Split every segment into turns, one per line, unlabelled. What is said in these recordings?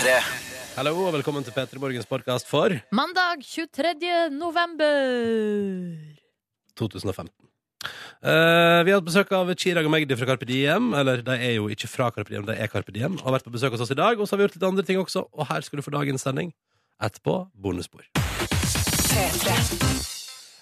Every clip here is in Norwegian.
P3.
Hallo og velkommen til P3 Morgens podkast for
Mandag 23. november.
2015. Eh, vi har hatt besøk av Chirag og Magdi fra Carpe Diem. Eller de er jo ikke fra Carpe Diem, de er Carpe Diem. Og har vært på besøk hos oss i dag. Og så har vi gjort litt andre ting også. Og her skal du få dagens sending. Etterpå bonusspor.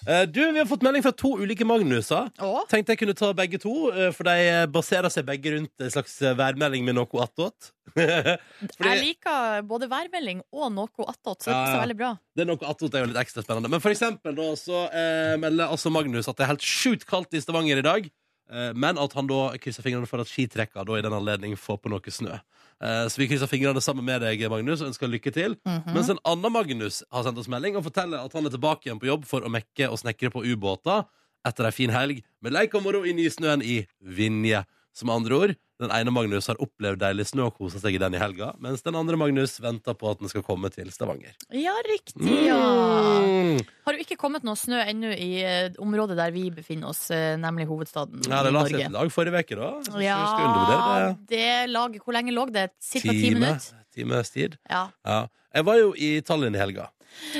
Eh, du, vi har fått melding fra to ulike Magnuser.
Å?
Tenkte jeg kunne ta begge to, eh, for de baserer seg begge rundt en slags eh, værmelding med noe attåt. Fordi-
Jeg liker både værmelding og noe attåt, så det
Ja,
passer
ja.
veldig bra.
Det er noe attåt er jo litt ekstra spennende. Men for eksempel da, så eh, melder altså Magnus at det er helt sjukt kaldt i Stavanger i dag. Eh, men at han da krysser fingrene for at skitrekka da i den anledning får på noe snø. Eh, så vi krysser fingrene sammen med deg, Magnus, og ønsker lykke til.
Mhm.
Mens en annen Magnus har sendt oss melding og forteller at han er tilbake igjen på jobb for å mekke og snekre på ubåter etter ei en fin helg med leik og moro i nysnøen i Vinje. Som andre ord, den ene Magnus har opplevd deilig snø og kosa seg i den i helga, mens den andre Magnus venter på at den skal komme til Stavanger.
Ja, riktig, ja.
Mm.
Har jo ikke kommet noe snø ennå i eh, området der vi befinner oss, eh, nemlig hovedstaden
Ja, det la seg et lag forrige uke, da.
Ja,
det.
det laget Hvor lenge lå det? Cirka ti minutter?
times tid.
Ja.
Ja. Jeg var jo i Tallinn i helga.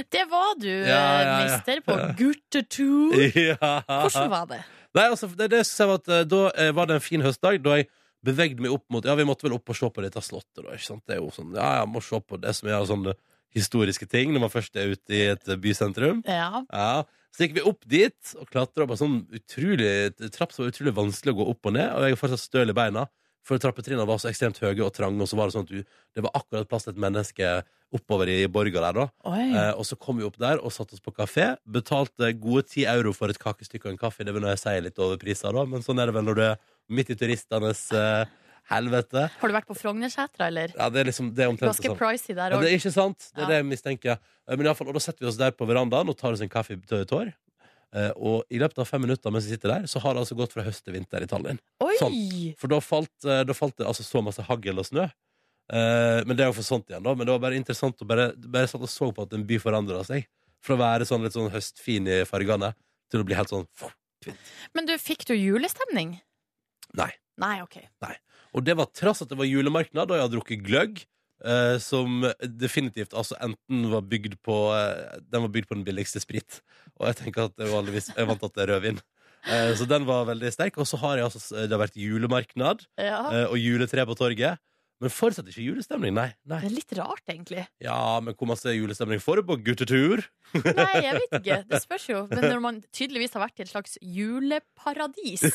Det var du,
Ja, ja,
mister, på guttetur.
Ja.
Hvordan var det?
Nei, altså, det, det var at eh, Da var det en fin høstdag Da jeg bevegde meg opp mot Ja, vi måtte vel opp og se på dette slottet da, ikke sant? Det er jo sånn, ja, jeg må se på det som er sånne historiske ting Når man først er ute i et eh, bysentrum
Ja.
Ja, så gikk vi opp dit Og klatra opp en sånn utrolig Trapp som var utrolig vanskelig å gå opp og ned Og jeg er fortsatt støl i beina For trappetrinnene var så ekstremt høye og trange Og så var det sånn at du, det var akkurat plass til et menneske Oppover i borga der da Eh, og så kom vi opp der og satte oss på kafé. Betalte gode ti euro for et kakestykke og en kaffe. Det vil jeg sier litt over priser, da, men sånn er det vel når du er midt i turistenes uh, helvete.
Har du vært på Frognersetra, eller?
Ja, det er liksom det er omtrent
Ganske
sånn.
pricy der
Ja, det er ikke sant. Det er det jeg mistenker. Eh, Men i alle fall, og da setter vi oss der på verandaen og tar oss en kaffe til tår. Uh, og i løpet av fem minutter mens vi sitter der, så har det altså gått fra høst til vinter i Tallinn. Sånn. For da falt, eh, da falt det altså så masse hagl og snø. Uh, men det er jo for sånt igjen, da. Men det var bare interessant å bare, bare satt og så på at en by forandra seg. Fra å være sånn litt sånn høstfin i fargene til å bli helt sånn fint.
Men du, fikk du julestemning?
Nei.
Nei, OK.
Og det var trass at det var julemarked, og jeg hadde drukket gløgg. eh, som definitivt altså enten var bygd på eh, Den var bygd på den billigste sprit. Og jeg tenker at jeg, vanligvis, jeg vant at det er rødvin. Eh, så den var veldig sterk. Og så har jeg altså Det har vært julemarked
Ja.
eh, og juletre på torget. Men fortsatt ikke julestemning, nei. nei.
Det er litt rart, egentlig.
Ja, men hvor masse julestemning får du på guttetur?
Nei, jeg vet ikke. Det spørs jo. Men når man tydeligvis har vært i et slags juleparadis,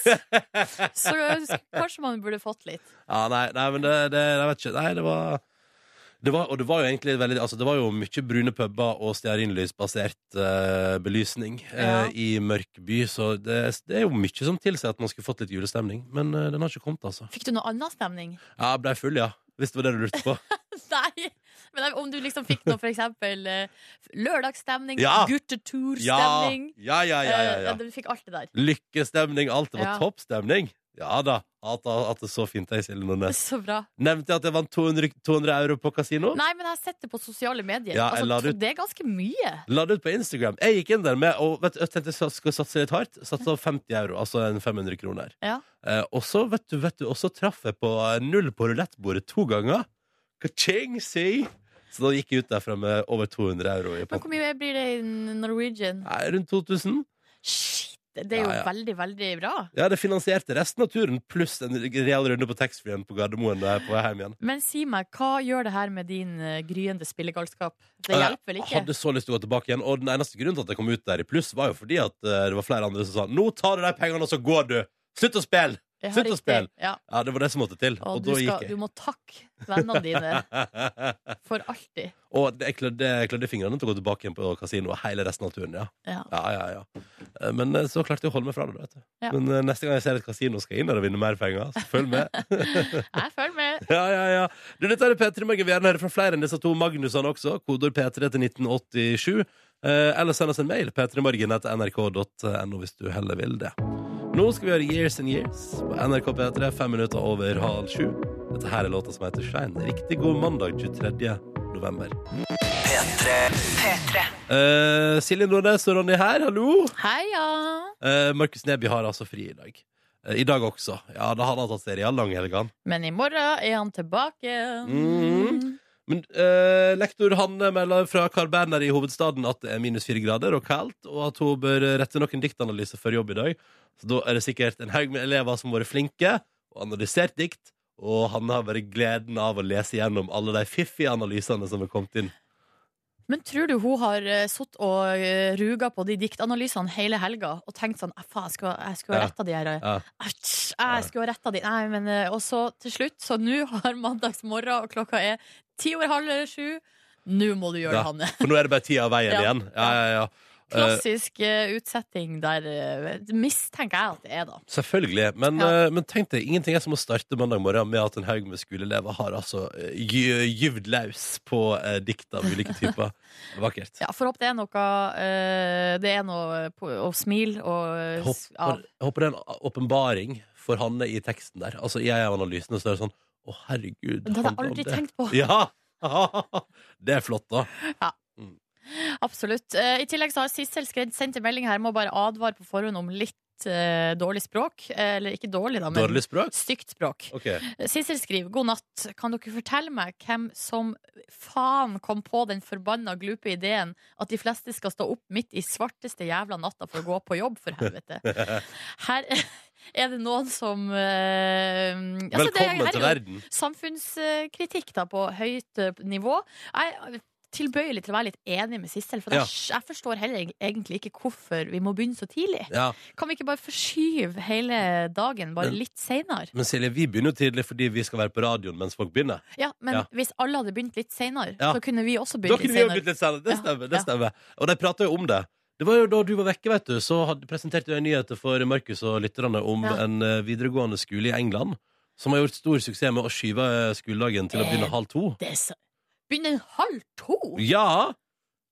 så kanskje man burde fått litt.
Ja, nei, nei men det, det Jeg vet ikke. Nei, det var det var, og det var jo egentlig veldig Altså det var jo mye brune puber og stearinlysbasert uh, belysning eh,
Ja.
i mørk by, så det, det er jo mye som tilsier at man skulle fått litt julestemning. Men uh, den har ikke kommet, altså.
Fikk du noe annen stemning?
Ja, jeg ble full, ja. Hvis det var det du lurte på.
Nei! Men om du liksom fikk noe, for eksempel lørdagsstemning,
Ja. Ja,
gutteturstemning
ja, ja, ja, ja, ja.
Du fikk alt det der.
Lykkestemning. Alt det var toppstemning. Ja da. At, at det er så fint, jeg, Silje Nordnes.
Så bra.
Nevnte jeg at jeg vant 200, 200 euro på kasino?
Nei, men jeg har sett det på sosiale medier.
Ja,
altså,
ut.
det er ganske mye.
La det ut på Instagram. Jeg gikk inn der med og vet, jeg tenkte jeg skulle satse litt hardt. Satsa 50 euro, altså en 500 kroner.
Ja.
Eh, og så vet du, vet du, og så traff jeg på eh, null på rulettbordet to ganger. Ka-ching, si! Så da gikk jeg ut derfra med over 200 euro i
Men hvor mye blir det i Norwegian?
Nei, Rundt 2000.
Shit! Det er jo
Ja, ja.
veldig, veldig bra.
Ja, det finansierte resten av turen, pluss en real runde på taxfree-en på Gardermoen da jeg på hjem igjen.
Men si meg, hva gjør det her med din eh, gryende spillegalskap? Det hjelper vel ikke?
Jeg hadde så lyst til å gå tilbake igjen, og den eneste grunnen til at jeg kom ut der i pluss, var jo fordi at eh, det var flere andre som sa 'nå tar du de pengene, og så går du'. Slutt å spille!
Ja,
Slutt å spille!
Ja.
Ja, det var det som måtte til.
Og,
Og, da
skal,
gikk
du må takke vennene dine for alltid.
Og jeg klødde, jeg klødde fingrene til å gå tilbake igjen på kasinoet hele resten av turen. ja
Ja.
Ja, ja, ja. Eh, Men eh, så klarte jeg å holde meg fra det. Vet du. Men eh, neste gang jeg ser et kasino, skal jeg inn der og vinne mer penger. Så følg med.
Jeg følger med.
ja, ja, ja. Du, dette er P3 Morgen. Vi vil gjerne høre fra flere enn disse to Magnusene også. Kodord P3 til 1987. Eh, eller send oss en mail. p3morgen.nrk.no hvis du heller vil det. Nå skal vi gjøre Years and Years på NRK P3, fem minutter over halv sju. Dette her er låta som heter Shine. Riktig god mandag 23. november. Eh, Silje Nordnes og Ronny her, hallo.
Heia!
Uh, Markus Neby har altså fri i dag. Eh, I dag også. Ja, da hadde han tatt serial langhelgene.
Men i morgen er han tilbake.
Mm. Men eh, lektor Hanne melder fra Carl Berner i hovedstaden at det er minus fire grader og kaldt, og at hun bør rette noen diktanalyser før jobb i dag. Så da er det sikkert en haug med elever som har vært flinke og analysert dikt, og Hanne har bare gleden av å lese gjennom alle de fiffige analysene som er kommet inn.
Men tror du hun har uh, sittet og uh, ruga på de diktanalysene hele helga og tenkt sånn "Ah, Faen, jeg skulle, jeg skulle
Ja.
retta de her.
Ja.
Æsj, jeg skulle retta de. Nei, men uh, Og så til slutt, så nå har mandagsmorgen, og klokka er ti over halv sju. Nå må du gjøre
Ja.
det, Hanne.
For nå er det bare tida av veien
Ja.
igjen. Ja, ja, ja.
Klassisk uh, utsetting der uh, mistenker jeg at det er, da.
Selvfølgelig. Men,
Ja.
uh, men tenk deg, ingenting er som å starte mandag morgen med at en haug med skoleelever har altså gy- gyvd løs på dikt av ulike typer. Vakkert.
Ja, for håp det er noe Det er noe på, å smile og
håper,
av.
jeg håper det er en åpenbaring for Hanne i teksten der. Altså, I en av analysene så er det sånn Å, herregud.
Det hadde jeg aldri tenkt på.
Ja! det er flott, da.
Absolutt. Eh, I tillegg så har Sissel sendt en melding her må bare advare på forhånd om litt eh, dårlig språk. Eh, Eller ikke dårlig, da, men
Dårlig språk?
stygt språk.
Okay.
Sissel skriver god natt. Kan dere fortelle meg hvem som faen kom på den forbanna glupe ideen at de fleste skal stå opp midt i svarteste jævla natta for å gå på jobb, for helvete? Her er det noen som uh, altså, det
Velkommen
er
til verden.
Samfunnskritikk da på høyt nivå. Jeg tilbøyelig til å være litt enig med Sissel, for
Ja.
jeg, forstår heller egentlig ikke hvorfor vi må begynne så tidlig.
Ja.
Kan vi ikke bare forskyve hele dagen, bare
Men-
litt seinere?
Men Silje, vi begynner jo tidlig fordi vi skal være på radioen mens folk begynner.
Ja, men
Ja.
hvis alle hadde begynt litt seinere, så kunne vi også begynt litt
vi Begynt litt senere. Det stemmer. det stemmer Og de prata jo om det. Det var jo da du var vekke, vet du, så hadde, presenterte jeg nyheter for Markus og lytterne om en eh, videregående skole i England som har gjort stor suksess med å skyve eh, skoledagen til å begynne
Eh,
halv to.
Det er så... Begynner halv to?
Ja!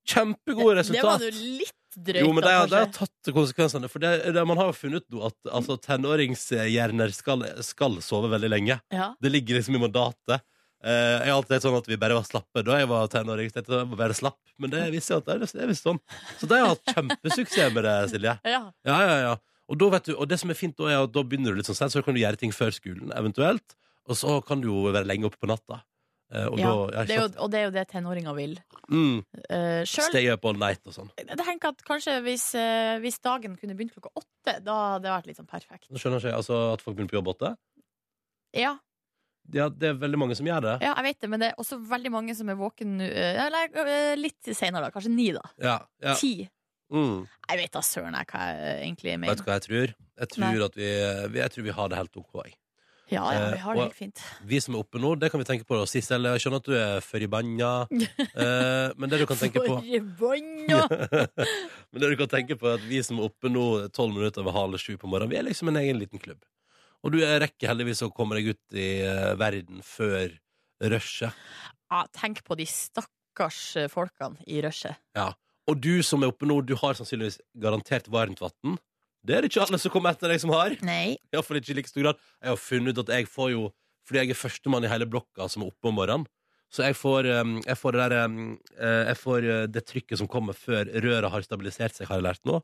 Kjempegode
Det var jo litt drøyt,
Jo, men de, de har tatt konsekvensene. For det, det, man har jo funnet ut at altså, tenåringshjerner skal, skal sove veldig lenge.
Ja.
Det ligger liksom i mandatet. Uh, jeg har alltid sånn at vi bare var slappe da jeg var tenåring. Jeg var bare slapp Men det visste jeg at det er- det visst sånn. Så de har hatt kjempesuksess med det, Silje.
Ja.
Ja, ja, ja. Og, du, og det som er fint da, er at da begynner du litt sånn sent, så kan du gjøre ting før skolen, eventuelt. Og så kan du jo være lenge oppe på natta. Eh, og
Ja,
da,
det er jo, og det er jo det tenåringer vil.
mm,
Uh, selv,
Stay up all night og sånn.
Jeg tenker at kanskje hvis, uh, hvis dagen kunne begynt klokka åtte, da hadde det vært litt sånn perfekt.
Nå skjønner ikke jeg altså, at folk begynner på jobb åtte.
Ja,
Ja, det er veldig mange som gjør det.
ja, jeg vet det, men det er også veldig mange som er våken nå, Eller eh, litt senere, da. Kanskje ni, da.
Ja, ja.
Ti.
Mm.
Jeg vet da søren hva jeg egentlig mener.
Vet du hva jeg tror? Jeg tror, vi, jeg tror vi har det helt OK. jeg.
Ja, ja, vi har det
Eh,
helt fint.
Vi som er oppe nå, det kan vi tenke på. da. Sissel, jeg skjønner at du er forbanna. Eh, men det du kan tenke på
Forbanna!
Men det du kan tenke på er at vi som er oppe nå tolv minutter over halv sju på morgenen, vi er liksom en egen liten klubb. Og du rekker heldigvis å komme deg ut i eh, verden før rushet.
Ja, tenk på de stakkars eh, folkene i rushet.
Og du som er oppe nå, du har sannsynligvis garantert varmt vann. Det er det ikke alle som kommer etter deg som har.
Nei.
Iallfall ikke i like stor grad. Jeg har funnet ut at jeg får jo Fordi jeg er førstemann i hele blokka som er oppe om morgenen. Så jeg får, um, jeg får, det, der, um, eh, jeg får eh, det trykket som kommer før røret har stabilisert seg, har jeg lært nå.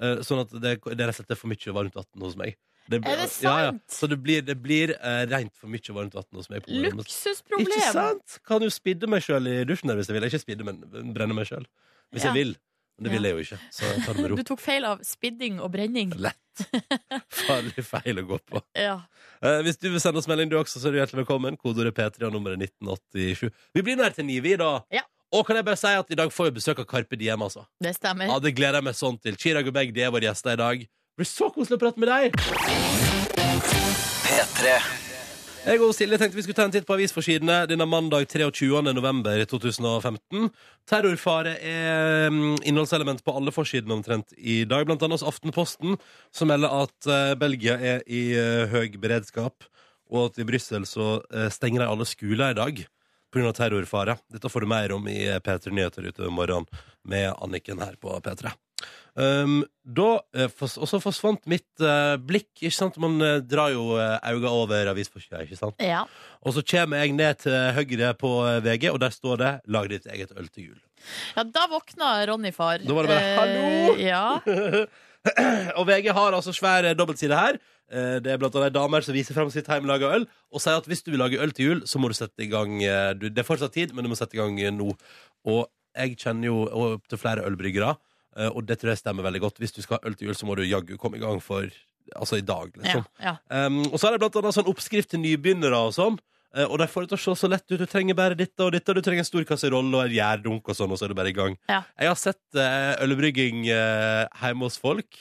Eh, Sånn at det, det er for mye varmt vann hos meg.
Er det
Ja, ja.
sant?
Så det blir, det blir uh, rent for mye varmt vann hos meg. Luksusproblem! Ikke sant? Kan jo spidde meg sjøl i dusjen hvis jeg vil. Ikke spidde, men brenne meg sjøl. Hvis
Ja.
jeg vil. Men det
Ja.
jeg jo ikke. Så jeg tar det med ro.
Du tok feil av spidding og brenning.
Lett. Farlig feil å gå på.
Ja.
Eh, hvis du vil sende oss melding, du også, så er du hjertelig velkommen. Kodeordet P3 og nummeret 1987. Vi blir nær til ni, vi, da.
Ja.
Og kan jeg bare si at i dag får vi besøk av Carpe Diem, altså.
Det stemmer.
Ja, Det gleder jeg meg sånn til. Chirag og Begg, de er våre gjester i dag. Det blir så koselig å prate med deg! Jeg og Silje tenkte vi skulle ta en titt på avisforsidene denne mandag 23. november 2015. Terrorfare er mm, innholdselement på alle forsidene omtrent i dag. Blant annet Aftenposten, som melder at eh, Belgia er i eh, høy beredskap, og at i Brussel så eh, stenger de alle skoler i dag pga. terrorfare. Dette får du mer om i eh, P3 Nyheter utover morgenen med Anniken her på P3. Um, da, eh, og så forsvant mitt uh, blikk. Ikke sant? Man uh, drar jo uh, øynene over avisforsida.
Ja.
Og så kommer jeg ned til høyre på VG, og der står det 'Lag ditt eget øl til jul'.
ja, da våkna Ronny, far.
Da var det bare, «Hallo!»
Ja.
og VG har altså svær dobbeltside her. Det er blant annet damer som viser frem sitt hjemmelaga øl, og sier at hvis du vil lage øl til jul, så må du sette i gang Det er fortsatt tid, men du må sette i gang nå. Og jeg kjenner jo opptil flere ølbryggere, og det tror jeg stemmer veldig godt. Hvis du skal ha øl til jul, så må du jaggu komme i gang for Altså i dag, liksom.
ja.
Um, og så er det blant annet sånn oppskrift til nybegynnere og sånn. Uh, og de får det til å se så lett ut. Du trenger bare dette og dette, og du trenger en stor kasserolle og en gjærdunk, og sånn, og så er du bare i gang.
Ja.
Jeg har sett uh, ølbrygging uh, hjemme hos folk.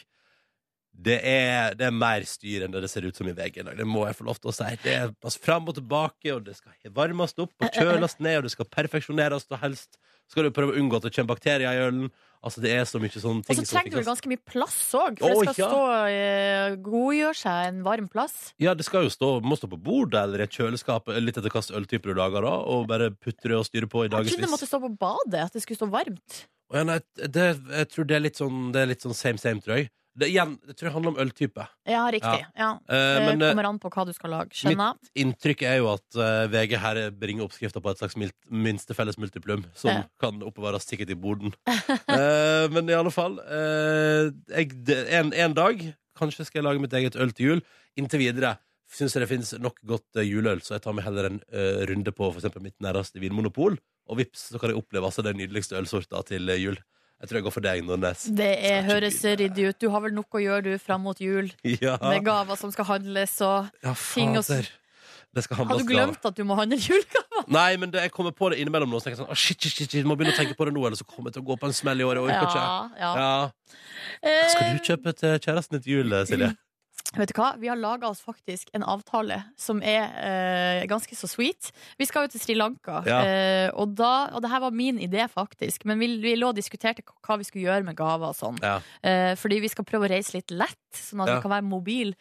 Det er, det er mer styr enn det det ser ut som i VG i dag. Det må jeg få lov til å si. Det er altså, fram og tilbake, og det skal varmes opp og kjøles ned, og det skal perfeksjoneres, og helst skal du prøve å unngå at det kommer bakterier i ølen. Altså, det er så mye sånne ting
Og
så
trenger du vel ganske mye plass òg, for
Å,
det skal
ja.
stå eh, godgjøre seg en varm plass.
Ja, det skal jo stå, må stå på bordet eller i et kjøleskap, litt etter hvilken øltype du lager, da, og bare putte det og styre på i
Jeg trodde det måtte stå på badet, at det skulle stå varmt.
Ja, nei, det, jeg tror det er litt sånn, det er litt sånn same same, tror jeg. Det, igjen, jeg tror jeg handler om øltype.
Ja, riktig. Ja.
Ja.
Det
men eh,
kommer an på hva du skal lage. Skjønner.
inntrykk er jo at eh, VG her bringer oppskrifter på et slags minste felles multiplum, som
Ja.
kan oppbevares sikkert i boden. Eh, men i alle fall, eh, jeg, en, en dag kanskje skal jeg lage mitt eget øl til jul. Inntil videre syns jeg det finnes nok godt eh, juleøl, så jeg tar meg heller en eh, runde på for mitt nærmeste vinmonopol. Og vips, så kan jeg oppleve altså den nydeligste ølsorta til eh, jul. Jeg tror jeg går for deg, Nordnes.
Det er, høres ryddig ut. Du har vel nok å gjøre du fram mot jul,
Ja,
med gaver som skal handles og
ja
ting og Har du glemt at du må handle julegaver?
Nei, men det, jeg kommer på det innimellom nå. Så jeg sånn, «Å, shit, shit, shit, shit, må begynne å tenke på det nå, eller så kommer jeg til å gå på en smell i år. Jeg.
Ja, ja.
Ja.
Eh,
Skal du kjøpe til kjæresten ditt jul, Silje?
Vet du hva? Vi har laga oss faktisk en avtale som er eh, ganske så sweet. Vi skal jo til Sri Lanka,
Ja.
eh, og, da, og det her var min idé, faktisk. Men vi, vi lå og diskuterte hva vi skulle gjøre med gaver og sånn.
Ja.
Eh, fordi vi skal prøve å reise litt lett, sånn at
Ja.
vi kan være mobil.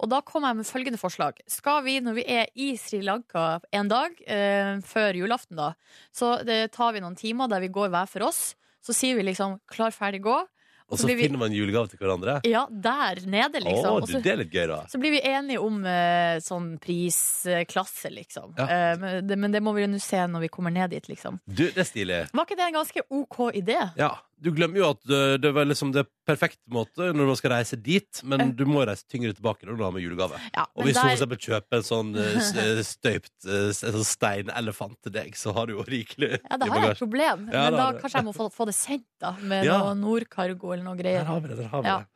Og da kom jeg med følgende forslag. Skal vi, når vi er i Sri Lanka en dag, eh, før julaften, da, så det tar vi noen timer der vi går hver for oss. Så sier vi liksom 'klar, ferdig, gå'.
Og
så
så
vi-
finner man julegave til hverandre?
Ja, der nede, liksom. Åh,
du, det er litt gøy, da.
så blir vi enige om uh, sånn prisklasse, liksom.
Ja.
Uh, men, det, men det må vi jo nå se når vi kommer ned dit, liksom.
Du, det er stilig.
Var ikke det en ganske OK idé?
Ja. Du glemmer jo at det, er var liksom det perfekte måte når man skal reise dit, men du må reise tyngre tilbake når du har med julegave.
Ja,
Og hvis du for
der,
eksempel kjøper en sånn eh, eh, støypt eh, sånn steinelefant til deg, så har du jo rikelig
ja, da har jeg et problem.
Ja,
men da kanskje jeg må få, få det sendt, da. Med
Ja.
noe Nordcargo eller noe
Der
greier.
har vi det. Der har vi det.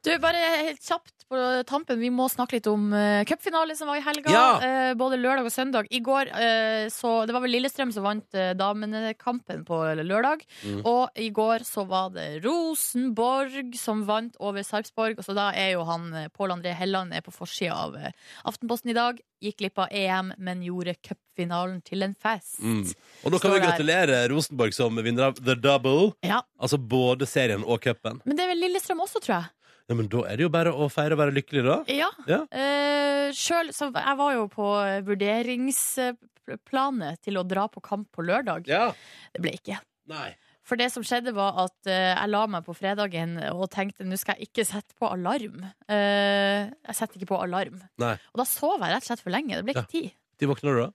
Du, bare helt kjapt på tampen. Vi må snakke litt om uh, cupfinale som var i helga.
Ja.
Uh, både lørdag og søndag. I går uh, så Det var vel Lillestrøm som vant uh, damenekampen på lørdag.
Mm.
Og i går så var det Rosenborg som vant over Sarpsborg. Og så da er jo han Pål André Helland er på forsida av Aftenposten i dag. Gikk glipp av EM, men gjorde cupfinalen til en fest.
Mm. Og da kan vi
gratulere der.
Rosenborg som vinner av The Double.
Ja.
Altså både serien og cupen.
Men det er vel Lillestrøm også, tror jeg.
Ja, men da er det jo bare å feire og være lykkelig, da.
Ja.
Ja.
Eh, selv, så jeg var jo på vurderingsplanet til å dra på kamp på lørdag.
Ja.
Det ble ikke.
Nei.
For det som skjedde, var at eh, jeg la meg på fredagen og tenkte nå skal jeg ikke sette på alarm. Eh, jeg setter ikke på alarm.
Nei.
Og da sov jeg rett og slett for lenge. Det ble ikke tid.
De våkner du, da?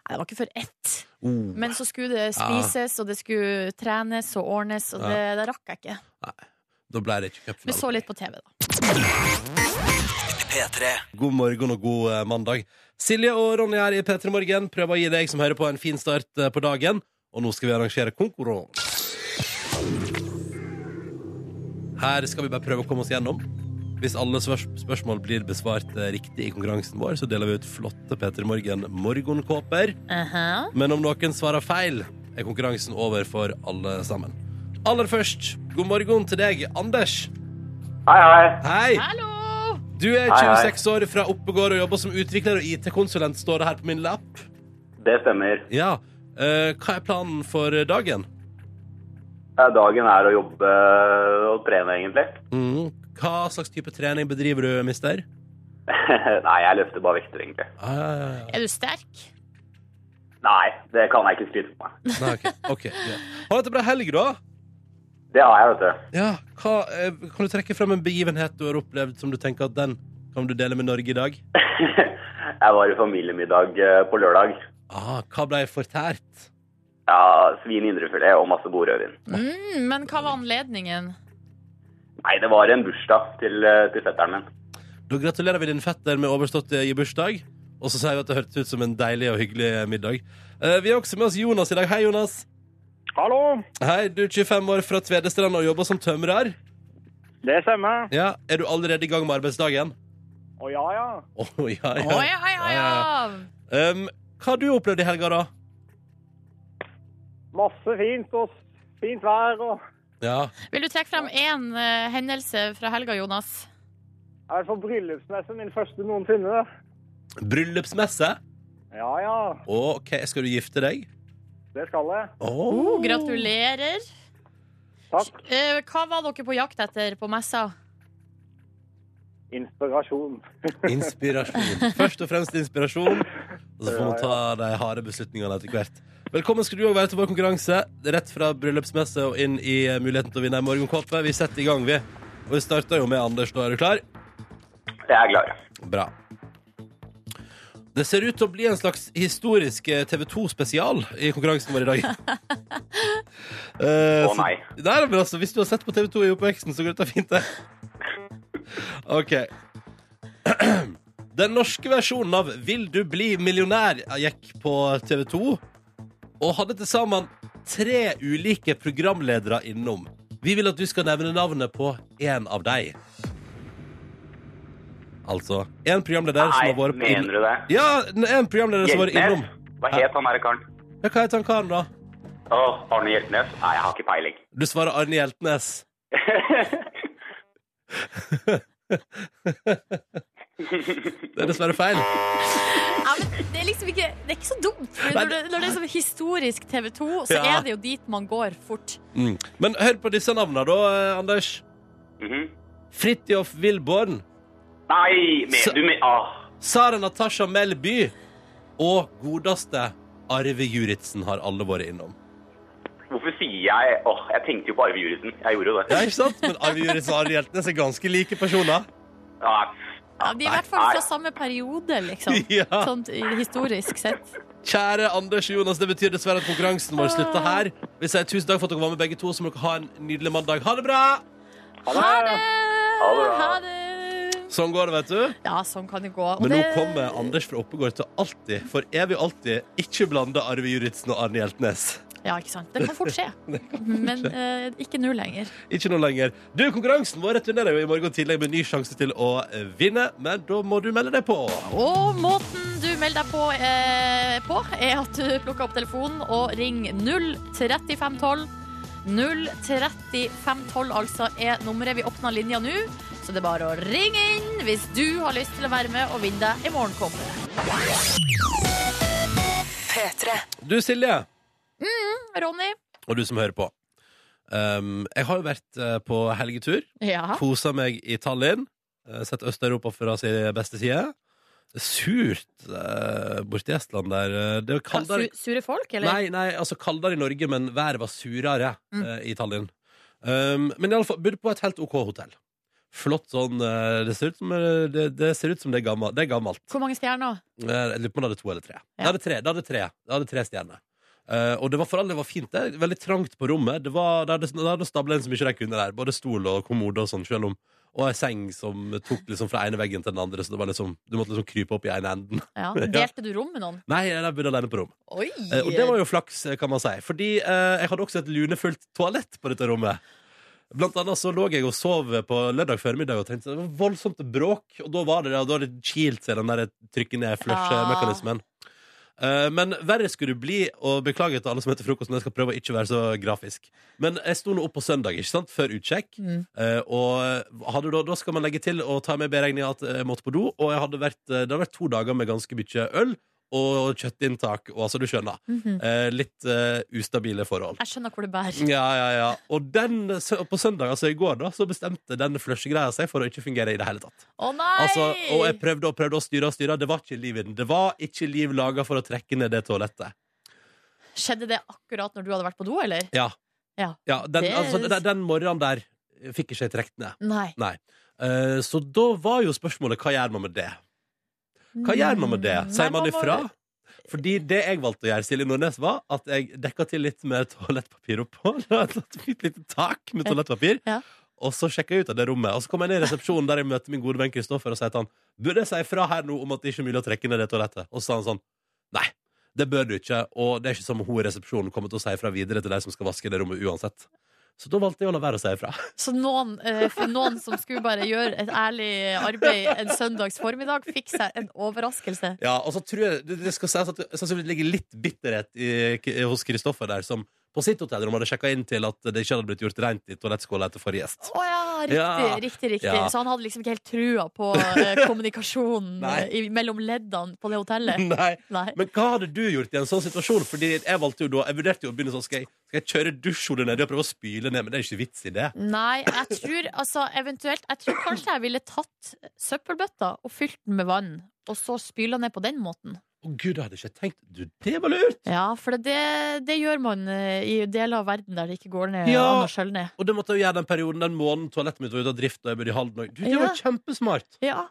Nei, det var ikke før ett.
Oh.
Men så skulle det spises, og det skulle trenes og ordnes, og det, det rakk jeg ikke.
Da ble det ikke
Vi så litt på TV, da.
God morgen og god eh, mandag. Silje og Ronny her i P3 Morgen prøver å gi deg som hører på, en fin start eh, på dagen. Og nå skal vi arrangere konkurranse. Her skal vi bare prøve å komme oss gjennom. Hvis alle spørsmål blir besvart eh, riktig i konkurransen vår, så deler vi ut flotte P3 Morgen morgenkåper.
Uh-huh.
Men om noen svarer feil, er konkurransen over for alle sammen. Aller først, god morgen til deg, Anders.
Hei, hei.
Hei!
Hallo!
Du er
Hei, hei.
26 år fra Oppegård og jobber som utvikler og IT-konsulent, står det her på min lapp.
Det stemmer.
Ja. Eh, hva er planen for dagen?
Dagen er å jobbe og trene, egentlig.
Mm. Hva slags type trening bedriver du, mister?
Nei, jeg løfter bare vekter, egentlig.
Ah, ja, ja, ja.
Er du sterk?
Nei, det kan jeg ikke skryte på meg.
Nei, ok, ok, yeah. Ha det bra helg, da?
Det har jeg, vet du.
Ja. Hva, eh, kan du trekke frem en begivenhet du har opplevd som du tenker at den kan du dele med Norge i dag?
Jeg var i familiemiddag eh, på lørdag.
Ah, hva ble fortært?
Ja, svin indrefilet og masse god.
Mm, men hva var anledningen?
Nei, det var en bursdag til, eh, til fetteren min.
Da gratulerer vi din fetter med overstått i bursdag. Og så sier vi at det hørtes ut som en deilig og hyggelig middag. Eh, vi har også med oss Jonas i dag. Hei, Jonas.
Hallo,
Hei, du er 25 år fra Tvedestrand og jobber som tømrer.
det stemmer.
Ja, Er du allerede i gang med arbeidsdagen?
Å ja, ja.
Å, ja, ja.
Oh, ja, ja, ja.
Um, hva har du opplevd i helga, da?
Masse fint og fint vær og
Ja.
Vil du trekke frem én uh, hendelse fra helga, Jonas?
I hvert fall bryllupsmesse, min første noensinne.
Bryllupsmesse.
Ja, ja.
Ok, skal du gifte deg?
Det skal jeg.
Åh.
Oh, gratulerer.
Takk.
Eh, hva var dere på jakt etter på messa?
Inspirasjon.
Inspirasjon. Først og fremst inspirasjon, og så får man ta de harde beslutningene etter hvert. Velkommen skal du også være til vår konkurranse. Rett fra bryllupsmesse og inn i eh, muligheten til å vinne en morgenkåpe. Vi setter i gang, vi. Og vi starter jo med Anders. Nå er du klar?
Jeg er klar.
Bra. Det ser ut til å bli en slags historisk eh, TV 2-spesial i konkurransen vår i dag. Å
Å,
oh,
nei.
Nei, men altså, Hvis du har sett på TV 2 i oppveksten, så går dette fint, det. OK. Den norske versjonen av Vil du bli millionær gikk på TV 2 og hadde til sammen tre ulike programledere innom. Vi vil at du skal nevne navnet på én av dem. Altså en programleder som
Nei,
har vært Nei,
mener du det?
Ja, en programleder som har vært innom.
Hva het han derre karen?
Ja, hva heter han karen, da?
Å, Arne Hjeltnes? Nei, jeg har ikke peiling.
Du svarer Arne Hjeltnes. Det er dessverre feil.
Ja, men det er liksom ikke Det er ikke så dumt. Når, det, når det er sånn historisk TV 2, så
Ja.
er det jo dit man går fort.
Mm. Men hør på disse navnene, da, Anders. Anders.
-hmm.
Fridtjof Wilborn.
Nei, men, du men... ah.
Sara Natasha Melby. Og godeste Arve Juritzen har alle vært innom.
Hvorfor sier jeg Åh, jeg tenkte jo på Arve Juritzen. Jeg gjorde jo det.
Ja, ikke sant? Men Arve Juritzen og Arve Hjeltnes er ganske like personer.
Ja,
Ja, de er i hvert fall fra samme periode, liksom.
Ja.
Sånn historisk sett.
Kjære Anders og Jonas, det betyr dessverre at konkurransen vår slutter her. Vi sier tusen takk for at dere var med begge to, så må dere ha en nydelig mandag. Ha det bra!
Ha det!
Ha det.
Ha det!
Sånn går det, vet du.
Ja, sånn kan det gå. Og
Men nå
det-
kommer Anders fra Oppegård til alltid, for evig alltid, ikke blande Arve Juritzen og Arne Hjeltnes.
Ja, ikke sant. Det kan fort skje. Men eh, ikke nå lenger.
Ikke nå lenger. Du, Konkurransen vår returnerer jo i morgen tidlig med ny sjanse til å vinne, men da må du melde deg på.
Og måten du melder deg på, eh, på er at du plukker opp telefonen og ringer 03512. 03512 altså er nummeret. Vi åpner linja nå, så det er bare å ringe inn hvis du har lyst til å være med og vinne deg i morgenkåpe.
Du, Silje,
Ronny?
og du som hører på. Um, jeg har jo vært eh, på helgetur.
Ja.
Kosa meg i Tallinn. eh, Sett Øst-Europa fra sin beste side. Surt uh, borti Estland der. eh, Det
var
kaldere
su sure folk, eller?
Nei, nei, altså kaldere i Norge, men været var surere
Mm.
uh, i Tallinn. Um, men i alle fall, bodde på et helt OK hotell. Flott sånn eh, Det ser ut som eh, det, det, ser ut som det er gammelt. Det er gammelt.
Hvor mange stjerner?
Eh, Jeg lurer på om det hadde to eller tre. Det hadde tre, det hadde tre, det hadde tre stjerner. Eh, og det var for alle det var fint. Det er veldig trangt på rommet. Det var, det hadde, det hadde stablet inn så mye de kunne der. Både stol og kommode og sånn, selv om Og ei seng som tok liksom fra ene veggen til den andre, så det var liksom, du måtte liksom krype opp i ene enden.
Ja. Delte du rom med noen?
Nei, jeg bodde alene på rom.
Oi!
Eh, og det var jo flaks, eh, kan man si. Fordi eh, jeg hadde også et lunefullt toalett på dette rommet. Blant annet så lå jeg og sov på lørdag formiddag og tenkte det var voldsomt bråk. Og da var det, da har det kilt seg, den der trykke ned flush-mekanismen. Eh, men verre skulle det bli, og beklager til alle som heter frokost, men jeg skal prøve å ikke være så grafisk. Men jeg sto nå opp på søndag, ikke sant, før utsjekk.
Mm.
Eh, og da, da skal man legge til og ta med beregninga at jeg måtte på do. Og hadde vært, eh, det hadde vært to dager med ganske mye øl og kjøttinntak. Og altså, du skjønner.
Mhm.
Eh, litt eh, ustabile forhold.
Jeg skjønner hvor det bærer.
Ja, ja, ja. Og den, på søndag, altså i går, da, så bestemte den flushe-greia seg for å ikke fungere i det hele tatt.
Å nei!
Altså, og jeg prøvde og prøvde å styre og styre. Det var ikke liv i den. Det var ikke liv laga for å trekke ned det toalettet.
Skjedde det akkurat når du hadde vært på do, eller?
Ja.
Ja.
den,
Det-
altså, den, den morgenen der fikk ikke jeg trukket ned.
Nei.
Nei. Eh, så da var jo spørsmålet hva gjør man med det? Hva gjør man med det?
Mm.
Sier man ifra? Fordi det jeg valgte å gjøre, Silje Nordnes, var at jeg dekka til litt med toalettpapir oppå. Et lite tak med toalettpapir.
Ja.
Og så sjekka jeg ut av det rommet, og så kom jeg ned i resepsjonen der jeg møter min gode venn Kristoffer og sier til han Burde jeg si ifra her nå om at det ikke er mulig å trekke ned det toalettet? Og så sa han sånn Nei, det bør du ikke, og det er ikke som om hun i resepsjonen kommer til å si ifra videre til de som skal vaske det rommet uansett. Så da valgte jeg å la være å si ifra.
Så noen, eh, for noen som skulle bare gjøre et ærlig arbeid en søndags formiddag, fikk seg en overraskelse.
Ja, og så tror jeg det, skal sies at det sannsynligvis ligger litt bitterhet i, i, hos Kristoffer der, som på sitt hotellrom hadde sjekka inn til at det ikke hadde blitt gjort rent i toalettskåla etter forrige gjest.
Oh, ja, riktig,
Ja.
riktig, riktig.
Ja.
Så han hadde liksom ikke helt trua på eh, kommunikasjonen i, mellom leddene på det hotellet.
Nei.
Nei.
Men hva hadde du gjort i en sånn situasjon? Fordi jeg valgte jo da, jeg vurderte jo å begynne sånn Skal jeg, skal jeg kjøre dusjhodet nedi og prøve å spyle ned? Men det er ikke vits i det.
Nei, jeg tror altså eventuelt Jeg tror kanskje jeg ville tatt søppelbøtta og fylt den med vann, og så spyla ned på den måten.
Å gud, jeg hadde ikke tenkt. Du, det var lurt!
Ja, for det, det gjør man eh, i deler av verden der det ikke går ned
Ja. Og det måtte jeg gjøre den perioden Den måneden toalettet mitt var ute av drift. Og jeg bodde i Halden. Du, det
Ja.
var kjempesmart!
Ja.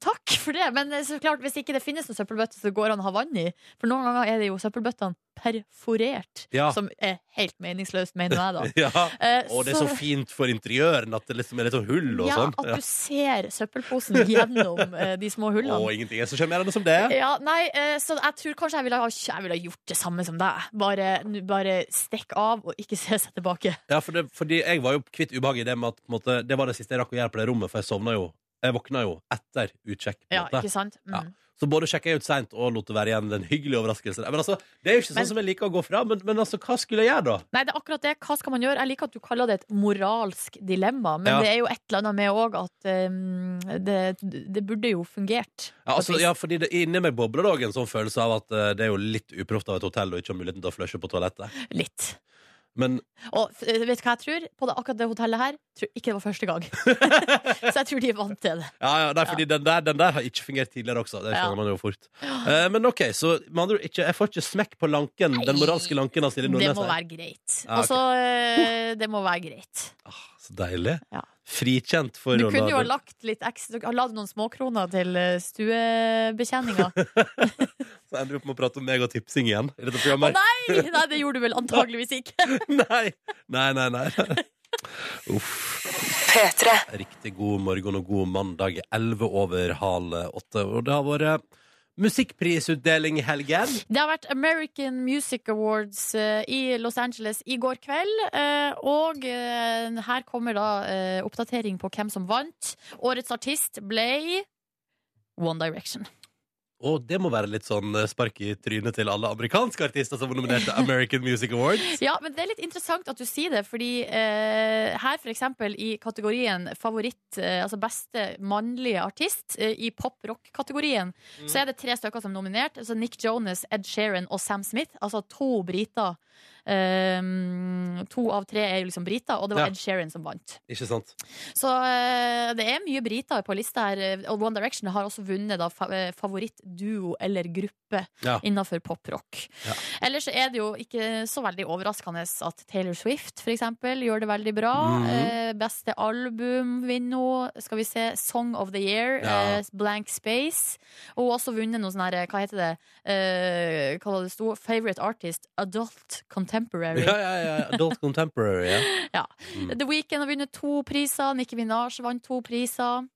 Takk for det, men eh, så klart, hvis ikke det finnes noen søppelbøtte, så går han an å ha vann i. For noen ganger er det jo søppelbøttene perforert,
Ja.
som er helt meningsløst, mener jeg da.
Ja.
Eh,
Og det er så fint for interiøren at det liksom er litt sånn hull og
ja,
sånn.
at du ser søppelposen gjennom eh, de små hullene.
Og ingenting er så sjarmerende som det.
Ja, nei, eh, så jeg tror kanskje jeg ville, ha, jeg ville ha gjort det samme som deg. Bare, nu- bare stikk av og ikke se seg tilbake.
Ja, for det, fordi jeg var jo kvitt ubehaget i det med at måte, det var det siste jeg rakk å gjøre på det rommet, for jeg sovna jo Jeg våkna jo etter utsjekk. på
Ja, ikke sant? Mm.
Ja. Så både sjekka jeg ut seint og lot det være igjen den hyggelige overraskelsen. Men altså, Det er jo ikke sånn
Men-
som jeg liker å gå fra, men, men altså, hva skulle jeg gjøre da?
Nei, det er akkurat det. Hva skal man gjøre? Jeg liker at du kaller det et moralsk dilemma, men
Ja.
det er jo et eller annet med òg at um, det, det burde jo fungert.
Ja, altså, ja, fordi det Inni meg bobler det òg en sånn følelse av at uh, det er jo litt uproft av et hotell og ikke har muligheten til å flushe på toalettet.
Litt.
Men
Og eh, vet du hva jeg tror? På det, akkurat det hotellet her tror ikke det var første gang. så jeg tror de er vant til det.
ja, ja, nei, fordi Den, der, den der har ikke fungert tidligere også. Det
Ja.
skjønner man jo fort. Eh, men OK, så med andre ord, ikke, jeg får ikke smekk på lanken, den moralske lanken av Silje
Det
Nordnes.
må
her.
være greit.
Ja, ok.
Altså, så eh, Det må være greit.
Ah, så deilig.
Ja.
Frikjent for
Du
å
kunne jo ha
la
lagt litt ekstra Du La noen småkroner til eh, stuebetjeninga.
Så ender du opp med å prate om meg og tipsing igjen i dette programmet.
nei! Nei, det gjorde du vel antageligvis ikke.
Nei, nei, nei, nei. Uff. Riktig god morgen og god mandag. 11 over halv åtte. Og det har vært musikkprisutdeling i helgen.
Det har vært American Music Awards eh, i Los Angeles i går kveld. eh, og eh, her kommer da oppdatering på hvem som vant. Årets artist ble One Direction.
Og det må være litt sånn eh, spark i trynet til alle amerikanske artister som var nominert til American Music Awards.
Ja, men det er litt interessant at du sier det, fordi eh, her for eksempel i kategorien favoritt, eh, altså beste mannlige artist, eh, i pop-rock-kategorien, så er det tre stykker som er nominert. Altså Nick Jonas, Ed Sheeran og Sam Smith. Altså to briter. Um, to av tre er jo liksom briter, og det var
Ja.
Ed Sheeran som vant.
Ikke sant?
Så uh, det er mye briter på lista her. Og One Direction har også vunnet da eh, favorittduo eller gruppe
Ja.
innenfor poprock.
Ja.
Ellers er det jo ikke så veldig overraskende at Taylor Swift for eksempel gjør det veldig bra.
Mm
-hmm. uh, beste album vinner hun. Skal vi se Song of the Year, eh, Blank Space. Og også vunnet noe sånn her, hva heter det, eh, hva var det sto? Favorite Artist, Adult Contemporary.
Ja, ja, ja. Adult Contemporary. Ja.
Ja.
Mm.
The Weeknd har vunnet to priser. Nikki Minaj vant to priser.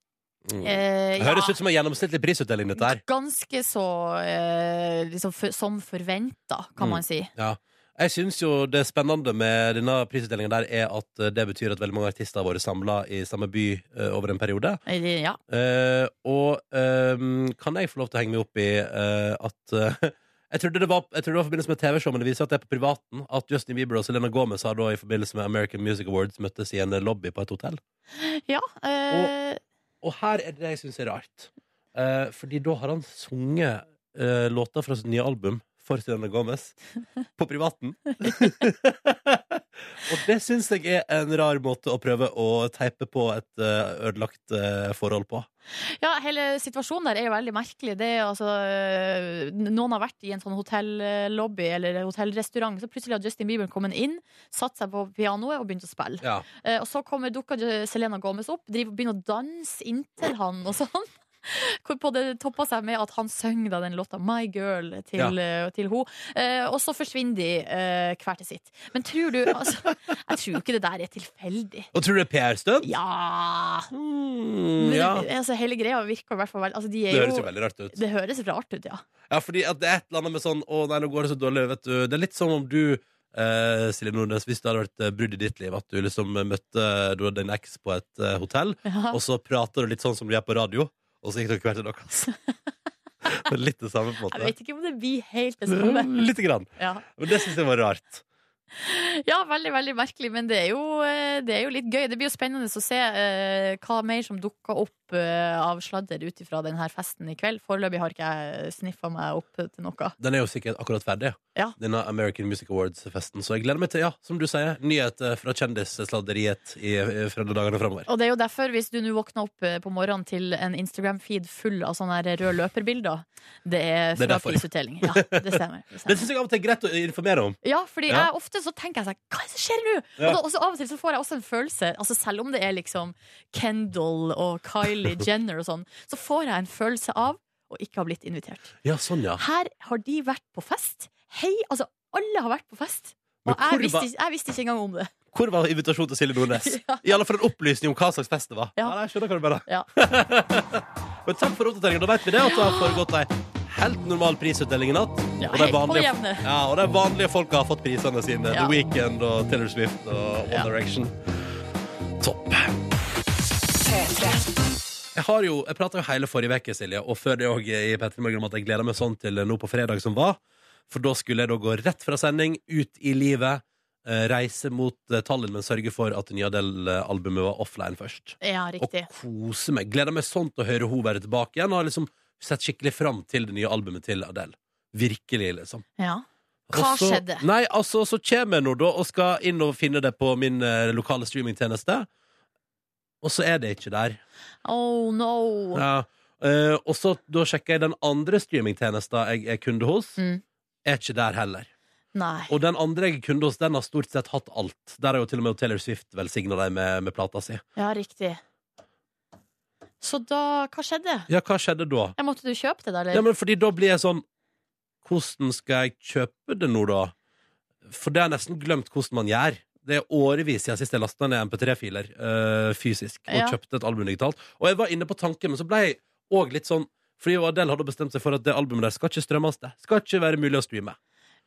Mm.
Eh,
Det høres
ja,
ut som en gjennomsnittlig prisutdeling, dette her.
Ganske så eh, liksom for, som forventa, kan
Mm.
man si.
Ja. Jeg syns jo det spennende med denne prisutdelingen der er at eh, det betyr at veldig mange artister har vært samla i samme by uh, over en periode.
Eh, Ja.
Uh, og um, kan jeg få lov til å henge meg opp i uh, at jeg, trodde det var, jeg trodde det var i forbindelse med TV-show, men det viser at det er på privaten. At Justin Bieber og Selena Gomez har da i forbindelse med American Music Awards møttes i en lobby på et hotell.
ja Øh...
Og her er det det jeg syns er rart. Uh, fordi da har han sunget uh, låter fra sitt nye album for Selena Gomez på privaten. og det syns jeg er en rar måte å prøve å teipe på et eh, ødelagt eh, forhold på.
ja, hele situasjonen der er jo veldig merkelig. Det er altså eh, Noen har vært i en sånn hotellobby eller hotellrestaurant, så plutselig har Justin Bieber kommet inn, satt seg på pianoet og begynt å spille.
Ja.
Og så kommer dukka Selena Gomez opp, driver, begynner å danse inntil han og sånn. Hvorpå det toppa seg med at han synger den låta My Girl til,
Ja.
eh, til henne. Eh, og så forsvinner de eh, hver til sitt. Men tror du altså, Jeg tror ikke det der er tilfeldig.
Og tror du det er PR-stunt?
Ja
Mm,
Men, altså, Hele greia virker i hvert fall altså, de
Det høres
jo,
jo veldig rart ut.
Det høres rart ut, ja.
Ja, fordi det er et eller annet med sånn Å nei, nå går det så dårlig, vet du. Det er litt som om du Uh, Silje Nordnes, hvis det hadde vært eh, brudd i ditt liv, at du liksom møtte du din eks på et uh, hotell,
ja.
og så prater du litt sånn som du gjør på radio, og så gikk dere hver til deres. Det er litt det samme, på en
Jeg
måte.
vet ikke om det blir helt det samme.
Lite grann.
Ja.
Men det syns jeg var rart.
Ja, veldig, veldig merkelig, men det er jo, eh, det er jo litt gøy. Det blir jo spennende å se eh, hva mer som dukker opp eh, av sladder ut ifra denne festen i kveld. Foreløpig har ikke jeg sniffa meg opp til noe.
Den er jo sikkert akkurat ferdig,
Ja.
denne American Music Awards-festen. Så jeg gleder meg til, ja, som du sier, nyheter fra kjendissladderiet i, i framover.
Og det er jo derfor, hvis du nå våkner opp eh, på morgenen til en Instagram-feed full av sånne røde løperbilder, det er
Det
fra prisutdeling. Ja, det stemmer. Det
Det syns jeg av og til er greit å informere om.
Ja, fordi
Ja.
jeg ofte så tenker jeg sånn Hva er det som skjer nå? Og, da, og så av og til så får jeg også en følelse Altså Selv om det er liksom Kendall og Kylie Jenner og sånn, så får jeg en følelse av å ikke ha blitt invitert.
Ja, sånn, ja.
Her har de vært på fest. Hei, altså alle har vært på fest. Og jeg visste, ikke, jeg visste ikke engang om det.
Hvor var invitasjonen til Silje Nordnes?
Ja.
I alle fall en opplysning om hva slags fest det var.
Ja.
nei, jeg skjønner hva du mener.
Ja.
Men takk for oppdateringen. Da vet vi det at det har foregått ei helt normal prisutdeling i natt.
Ja,
og, de vanlige, ja, og de vanlige folka har fått prisene sine.
Ja.
The Weekend og Taylor Swift og One
Ja.
Direction. Topp. Jeg har jo, jeg prata jo hele forrige uke, Silje, og før det òg i Petter Morgen om at jeg gleder meg sånn til nå på fredag som var. For da skulle jeg da gå rett fra sending, ut i livet, eh, reise mot eh, Tallinn, men sørge for at det nye Adele-albumet var offline først.
Ja, riktig.
Og kose meg. Gleder meg sånn til å høre henne være tilbake igjen. Og har liksom sett skikkelig fram til det nye albumet til Adele. Virkelig, liksom.
Ja. Hva skjedde?
Nei, altså, så kommer jeg nå da og skal inn og finne det på min eh, lokale streamingtjeneste. Og så er det ikke der.
Oh no.
Ja. Eh, og så da sjekker jeg den andre streamingtjenesten jeg er kunde hos.
Mm.
Er ikke der heller.
Nei.
Og den andre jeg er kunde hos, den har stort sett hatt alt. Der har jo til og med Taylor Swift velsigna dem med, med plata si.
Ja, riktig. Så da Hva skjedde?
Ja, hva skjedde da?
Ja, måtte du kjøpe det, da? Eller?
Ja, men fordi da blir jeg sånn Hvordan skal jeg kjøpe det nå, da? For det har jeg nesten glemt hvordan man gjør. Det er årevis siden sist jeg lasta ned MP3-filer eh, fysisk og
Ja.
kjøpte et album digitalt. Og jeg var inne på tanken, men så ble jeg òg litt sånn Fordi Adele hadde bestemt seg for at det albumet der skal ikke strømmes. Det skal ikke være mulig å streame.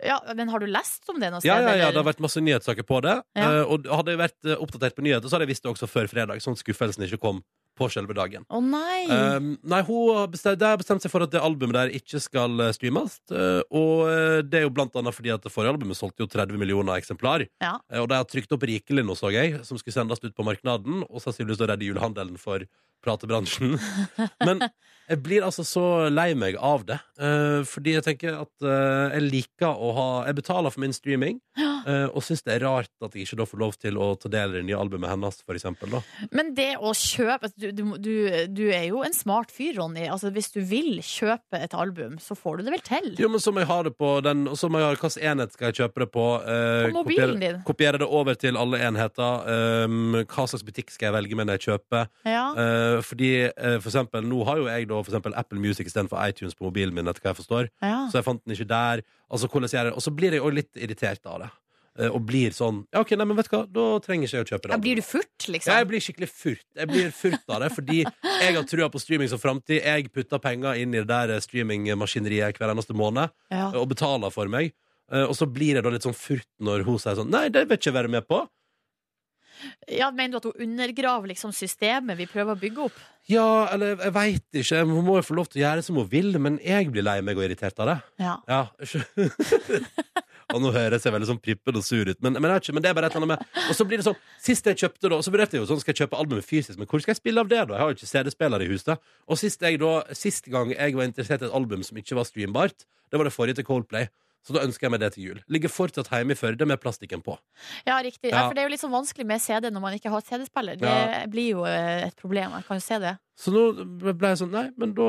Ja, men har du lest om det noe sted?
Ja, ja, ja. Det har vært masse nyhetssaker på det.
Ja.
eh, og hadde jeg vært eh, oppdatert på nyheter, så hadde jeg visst det også før fredag, sånn at skuffelsen ikke kom på selve dagen.
Å nei!
Um, nei, hun har bestemt, de har bestemt seg for at det albumet der ikke skal eh, streames. Uh, og eh, det er jo blant annet fordi at det forrige albumet solgte jo 30 millioner eksemplar.
Ja.
Uh, og de har trykt opp rikelig nå, så jeg, som skulle sendes ut på marknaden. Og sannsynligvis redde julehandelen for platebransjen. Men jeg blir altså så lei meg av det. eh, fordi jeg tenker at eh, jeg liker å ha Jeg betaler for min streaming, eh, og syns det er rart at jeg ikke da får lov til å ta del i det nye albumet hennes, for eksempel. Da.
Men det å kjøpe du, du, du, du er jo en smart fyr, Ronny. Altså, hvis du vil kjøpe et album, så får du det vel til?
Jo, men så må jeg ha det på den Og så må jeg ha hvilken enhet skal jeg kjøpe det på. eh,
På mobilen
kopiere,
din.
kopiere det over til alle enheter. Um, hva slags butikk skal jeg velge med når jeg kjøper?
Ja.
Eh, fordi eh, for eksempel, Nå har jo jeg da for eksempel Apple Music istedenfor iTunes på mobilen min. etter hva jeg forstår
ja.
Så jeg fant den ikke der. Altså, hvordan jeg gjør det Og så blir jeg jo litt irritert av det. Eh, og blir sånn Ja, ok, nei, men vet du hva, da trenger ikke jeg å kjøpe det.
Ja, blir du furt,
Ja,
liksom?
jeg blir skikkelig furt. Jeg blir furt av det, fordi jeg har trua på streaming som framtid. Jeg putter penger inn i det der streamingmaskineriet hver eneste måned
Ja.
og betaler for meg. Eh, Og så blir jeg da litt sånn furt når hun sier sånn Nei, det vil ikke jeg være med på.
Ja, Mener du at hun undergraver liksom systemet vi prøver å bygge opp?
Ja, eller jeg veit ikke. Hun må jo få lov til å gjøre som hun vil, men jeg blir lei meg og irritert av det.
Ja.
Ja, Og nå høres jeg veldig sånn prippen og sur ut, men, men, ikke, men det er bare et eller annet med Og så blir det sånn Sist jeg kjøpte da, så vurderte jeg jo sånn Skal jeg kjøpe albumet fysisk, men hvor skal jeg spille av det, da? Jeg har jo ikke CD-spiller i huset. Og sist, jeg da, sist gang jeg var interessert i et album som ikke var streambart, det var det forrige til Coldplay. Så da ønsker jeg meg det til jul. Ligger fortsatt hjemme i Førde med plastikken på.
Ja, riktig.
Ja.
Ja. for det er jo litt sånn vanskelig med CD når man ikke har CD-spiller. Det
Ja.
blir jo eh, et problem. Jeg kan jo se det.
Så nå ble jeg sånn Nei, men da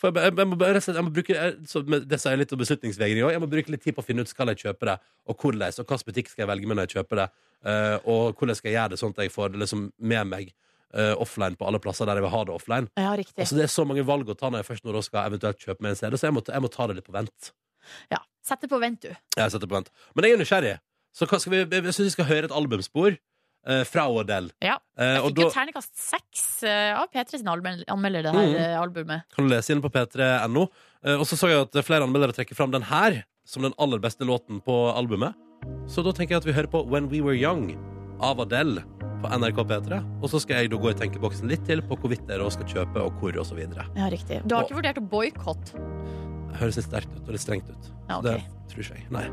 får jeg, bare- jeg, må bare, jeg må bruke jeg- så med- Det sier litt om beslutningsvegring òg. Jeg må bruke litt tid på å finne ut skal jeg kjøpe det, og hvordan, og hvilken butikk skal jeg velge med når jeg kjøper det, eh, og hvordan skal jeg gjøre det sånn at jeg får det liksom med meg Uh, offline på alle plasser der jeg vil ha det offline.
Ja.
Altså Det er så mange valg å ta når jeg først når jeg skal eventuelt kjøpe meg en CD, så jeg må, jeg må ta det litt på vent.
Ja. Sett det på vent, du.
Jeg setter på vent. Men jeg er nysgjerrig, så hva skal vi, jeg syns vi skal høre et albumspor eh, fra Odell.
Ja.
Eh,
Jeg
og
fikk
da
jo terningkast seks eh, av P3 sin anmel- anmelder, det her
Mm.
eh, albumet.
kan du lese inn på p3.no. Eh, og så så jeg at flere anmeldere trekker fram den her som den aller beste låten på albumet. Så da tenker jeg at vi hører på When We Were Young av Adele på NRK P3. Og så skal jeg da gå i tenkeboksen litt til på hvorvidt dere skal kjøpe, og hvor, og så videre.
Ja, riktig. Du har
Og-
ikke vurdert å boikotte?
Høres litt sterkt ut og litt strengt ut.
Ja, ok.
Det tror ikke jeg. Nei.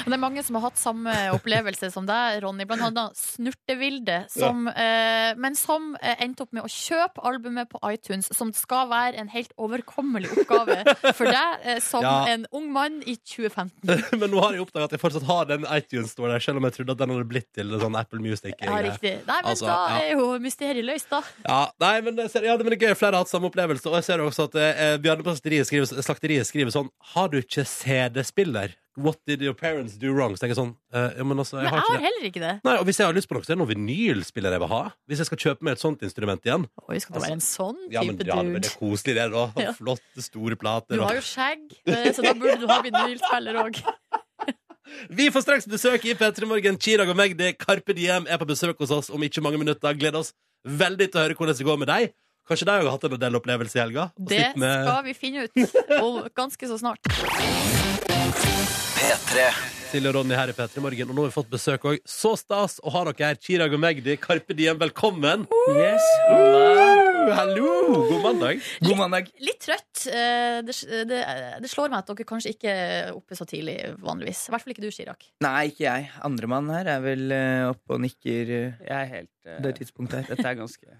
Og Det er mange som har hatt samme opplevelse som deg, Ronny. Blant annet Snurtevilde, som, eh, men som eh, endte opp med å kjøpe albumet på iTunes, som skal være en helt overkommelig oppgave for deg eh, som
Ja.
en ung mann i 2015.
Men nå har jeg oppdaga at jeg fortsatt har den iTunes-stolen der, selv om jeg trodde at den hadde blitt til sånn Apple Music.
Ja, riktig. Nei, men
Altså,
da
ja.
er jo mysteriet løst, da.
Ja, nei, men, ser, ja, men det er gøy. Flere har hatt samme opplevelse. Og jeg ser også at eh, Bjarne på slakteriet skriver, slakteriet skriver sånn Har du ikke CD-spiller? What did your parents do wrong? Så tenker jeg sånn eh, ja, men altså, jeg
Men
har
jeg
ikke
har
det.
heller ikke det.
Nei, og Hvis jeg har lyst på noe, så er det noen vinylspiller jeg vil ha. Hvis jeg skal kjøpe meg et sånt instrument igjen.
Oi, skal det være en sånn type
Ja, men, ja, men
dude?
det er koselig, det. da
Ja.
Flotte, store plater.
Du
har
jo skjegg, eh, så da burde du ha vinylspiller òg.
Vi får straks besøk i P3 Morgen. Chirag og Magdi, Carpe Diem, er på besøk hos oss om ikke mange minutter. Gleder oss veldig til å høre hvordan det går med deg. Kanskje de har hatt en Adele-opplevelse i helga?
Det
med-
skal vi finne ut, og ganske så snart. P3.
Silje og Ronny her i P3 Morgen, og nå har vi fått besøk òg. Så stas å ha dere her. Chirag og Magdi, Karpe Diem, velkommen.
Yes, hola.
Hallo! God mandag.
God mandag.
Litt trøtt. Eh, Det, det, det slår meg at dere kanskje ikke er oppe så tidlig vanligvis. I hvert fall ikke du, Chirag.
Nei, ikke jeg. Andremann her er vel eh, oppe og nikker eh,
Jeg er helt
uh, det tidspunktet her.
Dette er ganske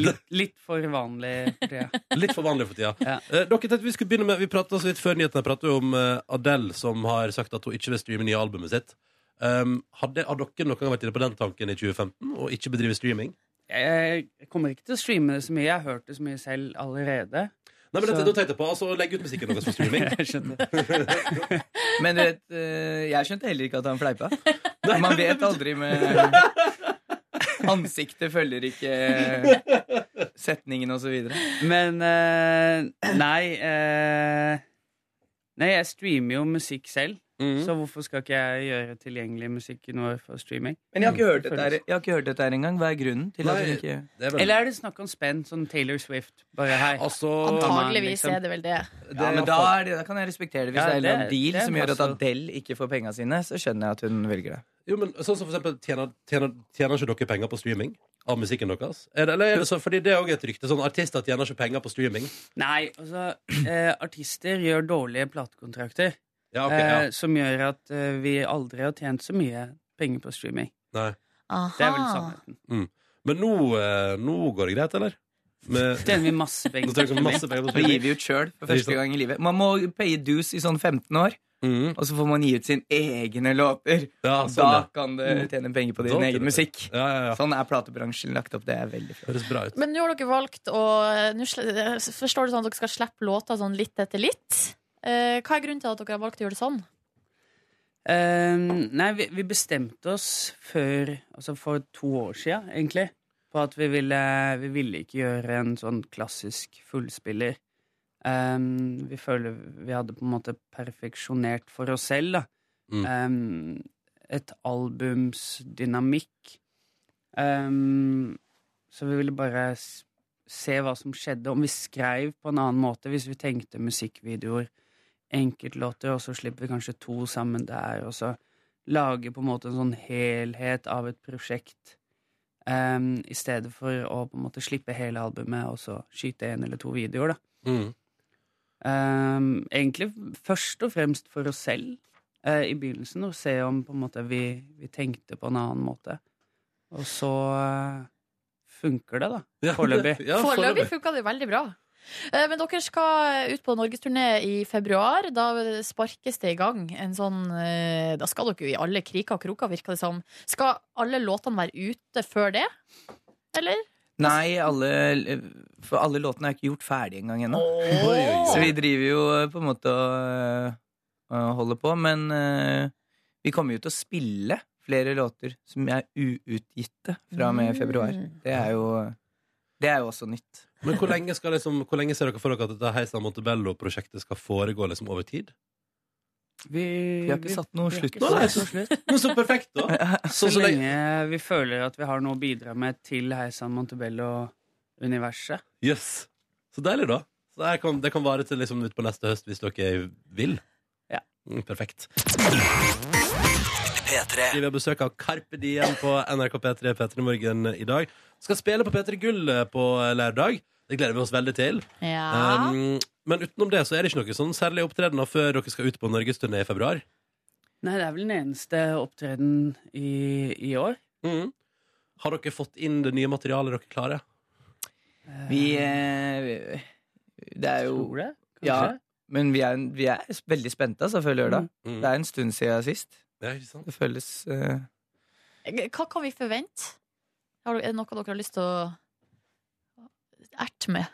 litt, litt for vanlig for tida.
Litt for vanlig for tida.
Ja.
Eh, dere tenkte vi skulle begynne med Vi pratet så vidt før nyhetene pratet om eh, Adele, som har sagt at hun ikke vil streame nye albumet sitt. Um, hadde, har dere noen gang vært inne på den tanken i 2015 og ikke bedrive streaming?
Jeg kommer ikke til å streame det så mye. Jeg har hørt det så mye selv allerede.
Nei, men dette,
Så-
tenkte jeg på altså, Legge ut musikken deres for streaming.
Jeg skjønner.
Men du vet, eh, jeg skjønte heller ikke at han fleipa. Man vet aldri med Ansiktet følger ikke setningen og så videre.
Men uh, nei uh, Nei, jeg streamer jo musikk selv.
Mm.
Så hvorfor skal ikke jeg gjøre tilgjengelig musikken vår for streaming?
Men jeg har ikke hørt dette her, jeg har ikke hørt dette her engang. Hva er grunnen til at
Nei.
hun ikke
er
Eller er det snakk om spenn, sånn Taylor Swift? Bare hei.
altså,
Antageligvis
liksom.
er det vel det.
det
Ja, men da, er det, da kan jeg respektere det. Hvis
Ja,
det er en deal
det
som gjør at Adele ikke får penga sine, så skjønner jeg at hun velger det.
Jo, men sånn som for eksempel Tjener, tjener, tjener ikke dere penger på streaming av musikken deres? Er det, eller er det så, fordi det er også et rykte. Sånn Artister tjener ikke penger på streaming.
Nei, altså eh, Artister gjør dårlige platekontrakter.
Ja, okay, ja.
eh, som gjør at eh, vi aldri har tjent så mye penger på streaming.
Nei.
Aha.
Det er vel sannheten.
Men nå, eh, nå går det greit, eller? Med,
Tjener vi masse penger på
vi
streaming.
masse penger på
Så gir vi ut sjøl for første gang i livet. Man må paye dues i sånn 15 år,
Mm.
og så får man gi ut sine egne låter.
Ja, sånn,
da
ja.
kan du tjene penger på din
tjener
egen musikk.
Ja, ja, ja.
Sånn er platebransjen lagt opp. Det er veldig flott.
Høres bra ut.
Men nå har dere valgt å Forstår du sånn at dere skal slippe låter sånn litt etter litt? Eh, hva er grunnen til at dere har valgt å gjøre det sånn?
Um, nei, vi, vi bestemte oss før, altså for to år siden, egentlig, på at vi ville, vi ville ikke gjøre en sånn klassisk fullspiller. Um, vi føler vi hadde på en måte perfeksjonert for oss selv, da.
Mm.
Um, et albums dynamikk. Um, så vi ville bare se hva som skjedde, om vi skrev på en annen måte, hvis vi tenkte musikkvideoer enkeltlåter, og så slipper vi kanskje to sammen der, og så lage på en måte en sånn helhet av et prosjekt, Um, i stedet for å på en måte slippe hele albumet og så skyte en eller to videoer, da.
Mm.
Um, egentlig først og fremst for oss selv uh, i begynnelsen, og se om på en måte vi, vi tenkte på en annen måte. Og så uh, funker det, da.
Ja,
Foreløpig.
Ja,
Foreløpig funka det veldig bra. Eh, Men dere skal ut på norgesturné i februar. Da sparkes det i gang en sånn eh, Da skal dere jo i alle kriker og kroker, virker det som. Skal alle låtene være ute før det? Eller?
Nei, alle, for alle låtene er ikke gjort ferdig engang ennå.
Oi.
Så vi driver jo eh, på en måte og, og holder på, men vi kommer jo til å spille flere låter som er uutgitte fra og med februar. Det er jo, det er jo også nytt.
Men hvor lenge, skal liksom, hvor lenge ser dere for dere at dette Heisa Montebello-prosjektet skal foregå liksom over tid?
Vi,
Vi har ikke satt noe slutt på det.
Men så perfekt, da!
Så,
Så, så lenge
vi føler at vi har noe å bidra med til Heisan Montebello-universet.
Yes. Så deilig, da. Så det, kan, det kan vare til liksom ut på neste høst hvis dere vil.
Ja.
Mm, perfekt. Vi har besøk av Carpe Diem på NRK P3 P3 Morgen i dag. Skal spille på P3 Gull eh, på lørdag. Det gleder vi oss veldig til.
Ja.
Um, men utenom det så er det ikke noe sånn særlig opptredener før dere skal ut på norgesturné i februar.
Nei, det er vel den eneste opptreden i, i år.
Mm. Har dere fått inn det nye materialet dere klarer?
Vi eh, Det er jo
Tror det,
Ja, men vi er, vi er veldig spente altså, før lørdag.
Mm.
Det er en stund siden sist.
Det er ikke sant?
Det føles eh,
Hva kan vi forvente? Har, er det noe dere har lyst til å erte med?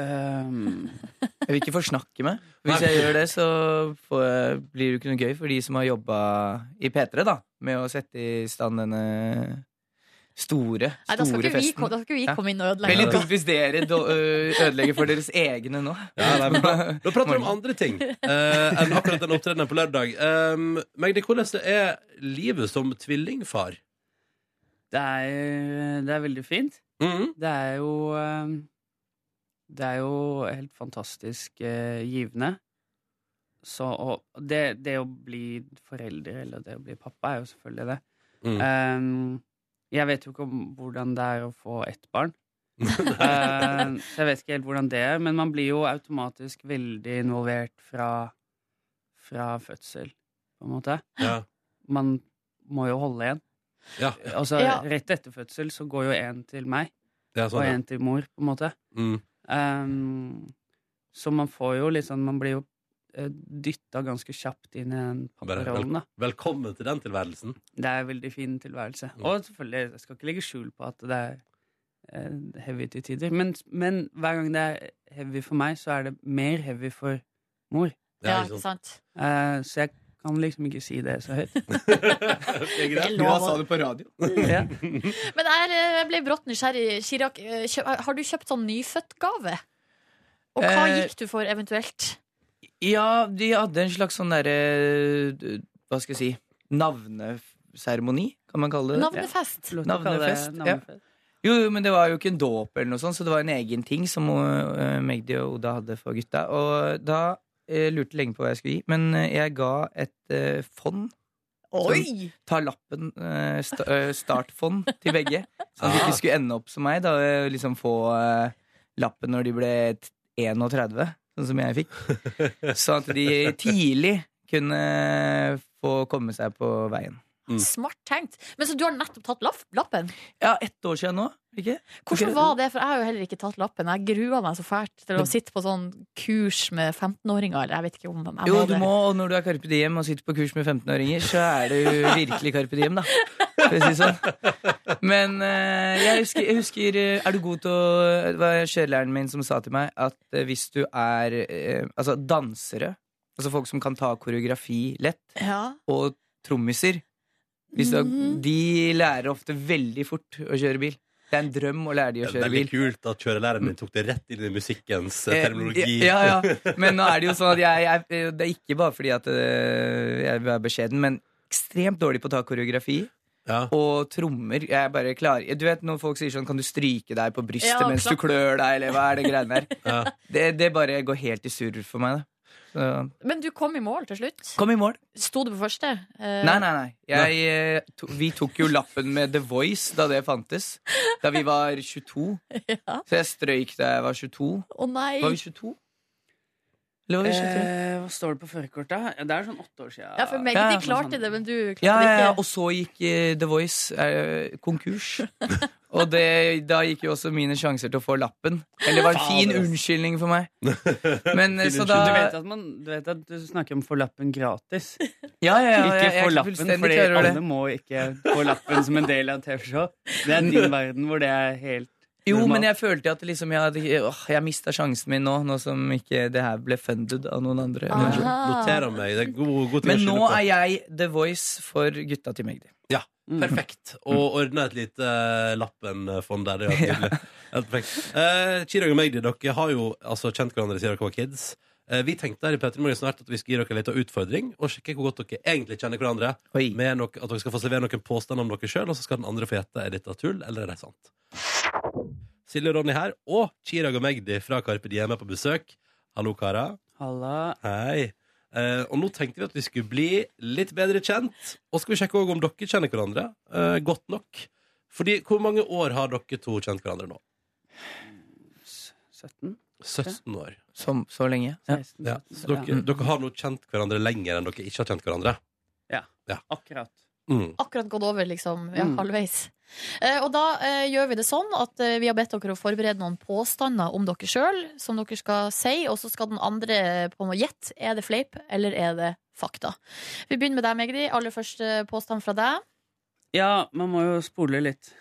Um,
Jeg vil ikke forsnakke meg. Hvis jeg gjør det, så får jeg, blir det jo ikke noe gøy for de som har jobba i P3 da, med å sette i stand denne store,
Nei, da skal ikke vi,
festen.
kom- da skal ikke vi komme inn og ødelegge Veldig
dumt hvis dere ødelegger for deres egne nå.
Ja, nei, men da, da prater vi om andre ting uh, enn akkurat den opptredenen på lørdag. Um, Magdi, hvordan er livet som tvillingfar?
det, er, det er veldig fint.
Mm.
Det er jo um, Det er jo helt fantastisk eh, givende. Så og det, det å bli forelder, eller det å bli pappa, er jo selvfølgelig det.
Mm.
Um, jeg vet jo ikke om hvordan det er å få ett barn. uh, så jeg vet ikke helt hvordan det er, men man blir jo automatisk veldig involvert fra, fra fødsel, på en måte.
Ja.
Man må jo holde igjen.
Ja,
Altså,
Ja.
Rett etter fødsel så går jo en til meg,
det er
og
sånn.
en til mor, på en måte.
Mm.
Um, så man får jo litt sånn Man blir jo uh, dytta ganske kjapt inn i den
Bare
papparollen, da.
Velkommen til den tilværelsen.
Det er en veldig fin tilværelse.
Mm.
Og selvfølgelig, jeg skal ikke legge skjul på at det er eh, heavy til tider. Men, men hver gang det er heavy for meg, så er det mer heavy for mor.
Ja,
Ja,
ikke sant?
Eh, så jeg kan liksom ikke si det så høyt.
Sa
Det er lov å-
det på radio.
ja.
Men jeg, eh, ble brått nysgjerrig. Chirag, eh, har du kjøpt sånn nyfødtgave? Og hva
Eh,
gikk du for eventuelt?
Ja, de hadde en slags sånn derre Hva skal jeg si Navneseremoni, kan man kalle det.
Navnefest.
Ja. Navnefest, det
Navnefest, ja. Jo, jo, men det var jo ikke en dåp eller noe sånt, så det var en egen ting som Magdi og Oda hadde for gutta. Og da uh, lurte lenge på hva jeg skulle gi, men eh, jeg ga et uh, fond.
Oi!
Ta lappen, sta, uh, startfond til begge. Så de ikke skulle ende opp som meg, da liksom få lappen når de ble t- 31, sånn som jeg fikk. Sånn at de tidlig kunne få komme seg på veien.
Mm.
Smart tenkt. Men så du har nettopp tatt lapp, lappen?
Ja, ett år siden nå. Ikke?
Hvordan var det? For jeg har jo heller ikke tatt lappen. Jeg grua meg så fælt til å sitte på sånn kurs med 15-åringer. Eller jeg vet ikke om jeg
Jo, du må, og når du er Carpe Diem og sitter på kurs med 15-åringer, så er du virkelig Carpe Diem, da. For å si sånn. Men eh, jeg, husker, jeg husker eh, Er du god til å Det var kjørelæreren min som sa til meg at eh, hvis du er Altså dansere, altså folk som kan ta koreografi lett,
Ja.
og trommiser hvis du,
Mhm.
De lærer ofte veldig fort å kjøre bil. Det er en drøm å lære de
Det er veldig
bil.
kult at kjørelæreren din tok det rett inn i musikkens eh,
Eh,
terminologi.
Ja, ja. Men nå er det jo sånn at jeg, jeg Det er ikke bare fordi at eh, jeg er beskjeden, men ekstremt dårlig på å ta koreografi.
Ja.
Og trommer. Jeg er bare klar Du vet når folk sier sånn Kan du stryke deg på brystet
Ja,
mens du klør deg, eller hva er det greiene der?
Ja.
Det, det bare går helt i surr for meg, da. Så,
Men du kom i mål til slutt?
kom i mål.
Sto du på første? Eh,
Nei, nei, nei. Jeg, eh, to, vi tok jo lappen med The Voice da det fantes. Da vi var 22.
Ja.
Så jeg strøyk da jeg var 22.
Å nei!
Var vi 22? Eller var vi 23?
Eh, hva står det på førerkortet? Ja, Det er sånn åtte år siden.
Ja, for
Ja, de
klarte
sånn.
det, men du klarte
Ja,
det
ja, ja,
ikke.
og så gikk eh, The Voice eh, konkurs. og det, da gikk jo også mine sjanser til å få lappen. Eller det var en fin unnskyldning for meg. Men eh, så da
Du vet, at man, du vet at du snakker om å få lappen gratis.
Ja, ja, ja,
ikke
jeg, jeg
få lappen, fordi alle må ikke få lappen som en del av TV-show. Det er din verden hvor det er helt
Jo,
normalt.
men jeg følte at liksom jeg, hadde, åh, jeg mista sjansen min nå, nå som ikke det her ble funded av noen andre.
Aha.
Noterer meg. Det er god, god ting å
Men nå
skylde på.
er jeg The Voice for gutta til Magdi.
Ja,
Mm.
Perfekt. Og ordna et lite uh, Lappen-fond der. Det er. Helt perfekt. Uh, Chirag og Magdi, dere har jo altså, kjent hverandre siden dere var kids. Eh, vi tenkte her i Petter Morgen snart at vi skal gi dere en liten utfordring og sjekke hvor godt dere egentlig kjenner hverandre.
Oi.
Med nok, at dere skal få servere noen påstander om dere sjøl, og så skal den andre få gjette er dette tull eller er det sant. Silje og Ronny her, og Chirag og Magdi fra Karpe Diem er på besøk. Hallo, karer.
Halla.
Hei. Eh, og nå tenkte vi at vi skulle bli litt bedre kjent. Og skal vi sjekke også om dere kjenner hverandre eh, godt nok. Fordi Hvor mange år har dere to kjent hverandre nå?
17?
17 år.
Som, så lenge.
16?
Ja.
17,
Så dere, dere har nå kjent hverandre lenger enn dere ikke har kjent hverandre. Ja.
Akkurat.
Mm.
Akkurat gått over, liksom. Ja,
Mm.
halvveis. Eh, og da eh, gjør vi det sånn at eh, vi har bedt dere å forberede noen påstander om dere sjøl, som dere skal si, og så skal den andre eh, på noe gjette. Er det fleip, eller er det fakta? Vi begynner med deg, Magdi. Aller første påstand fra deg.
Ja, man må jo spole litt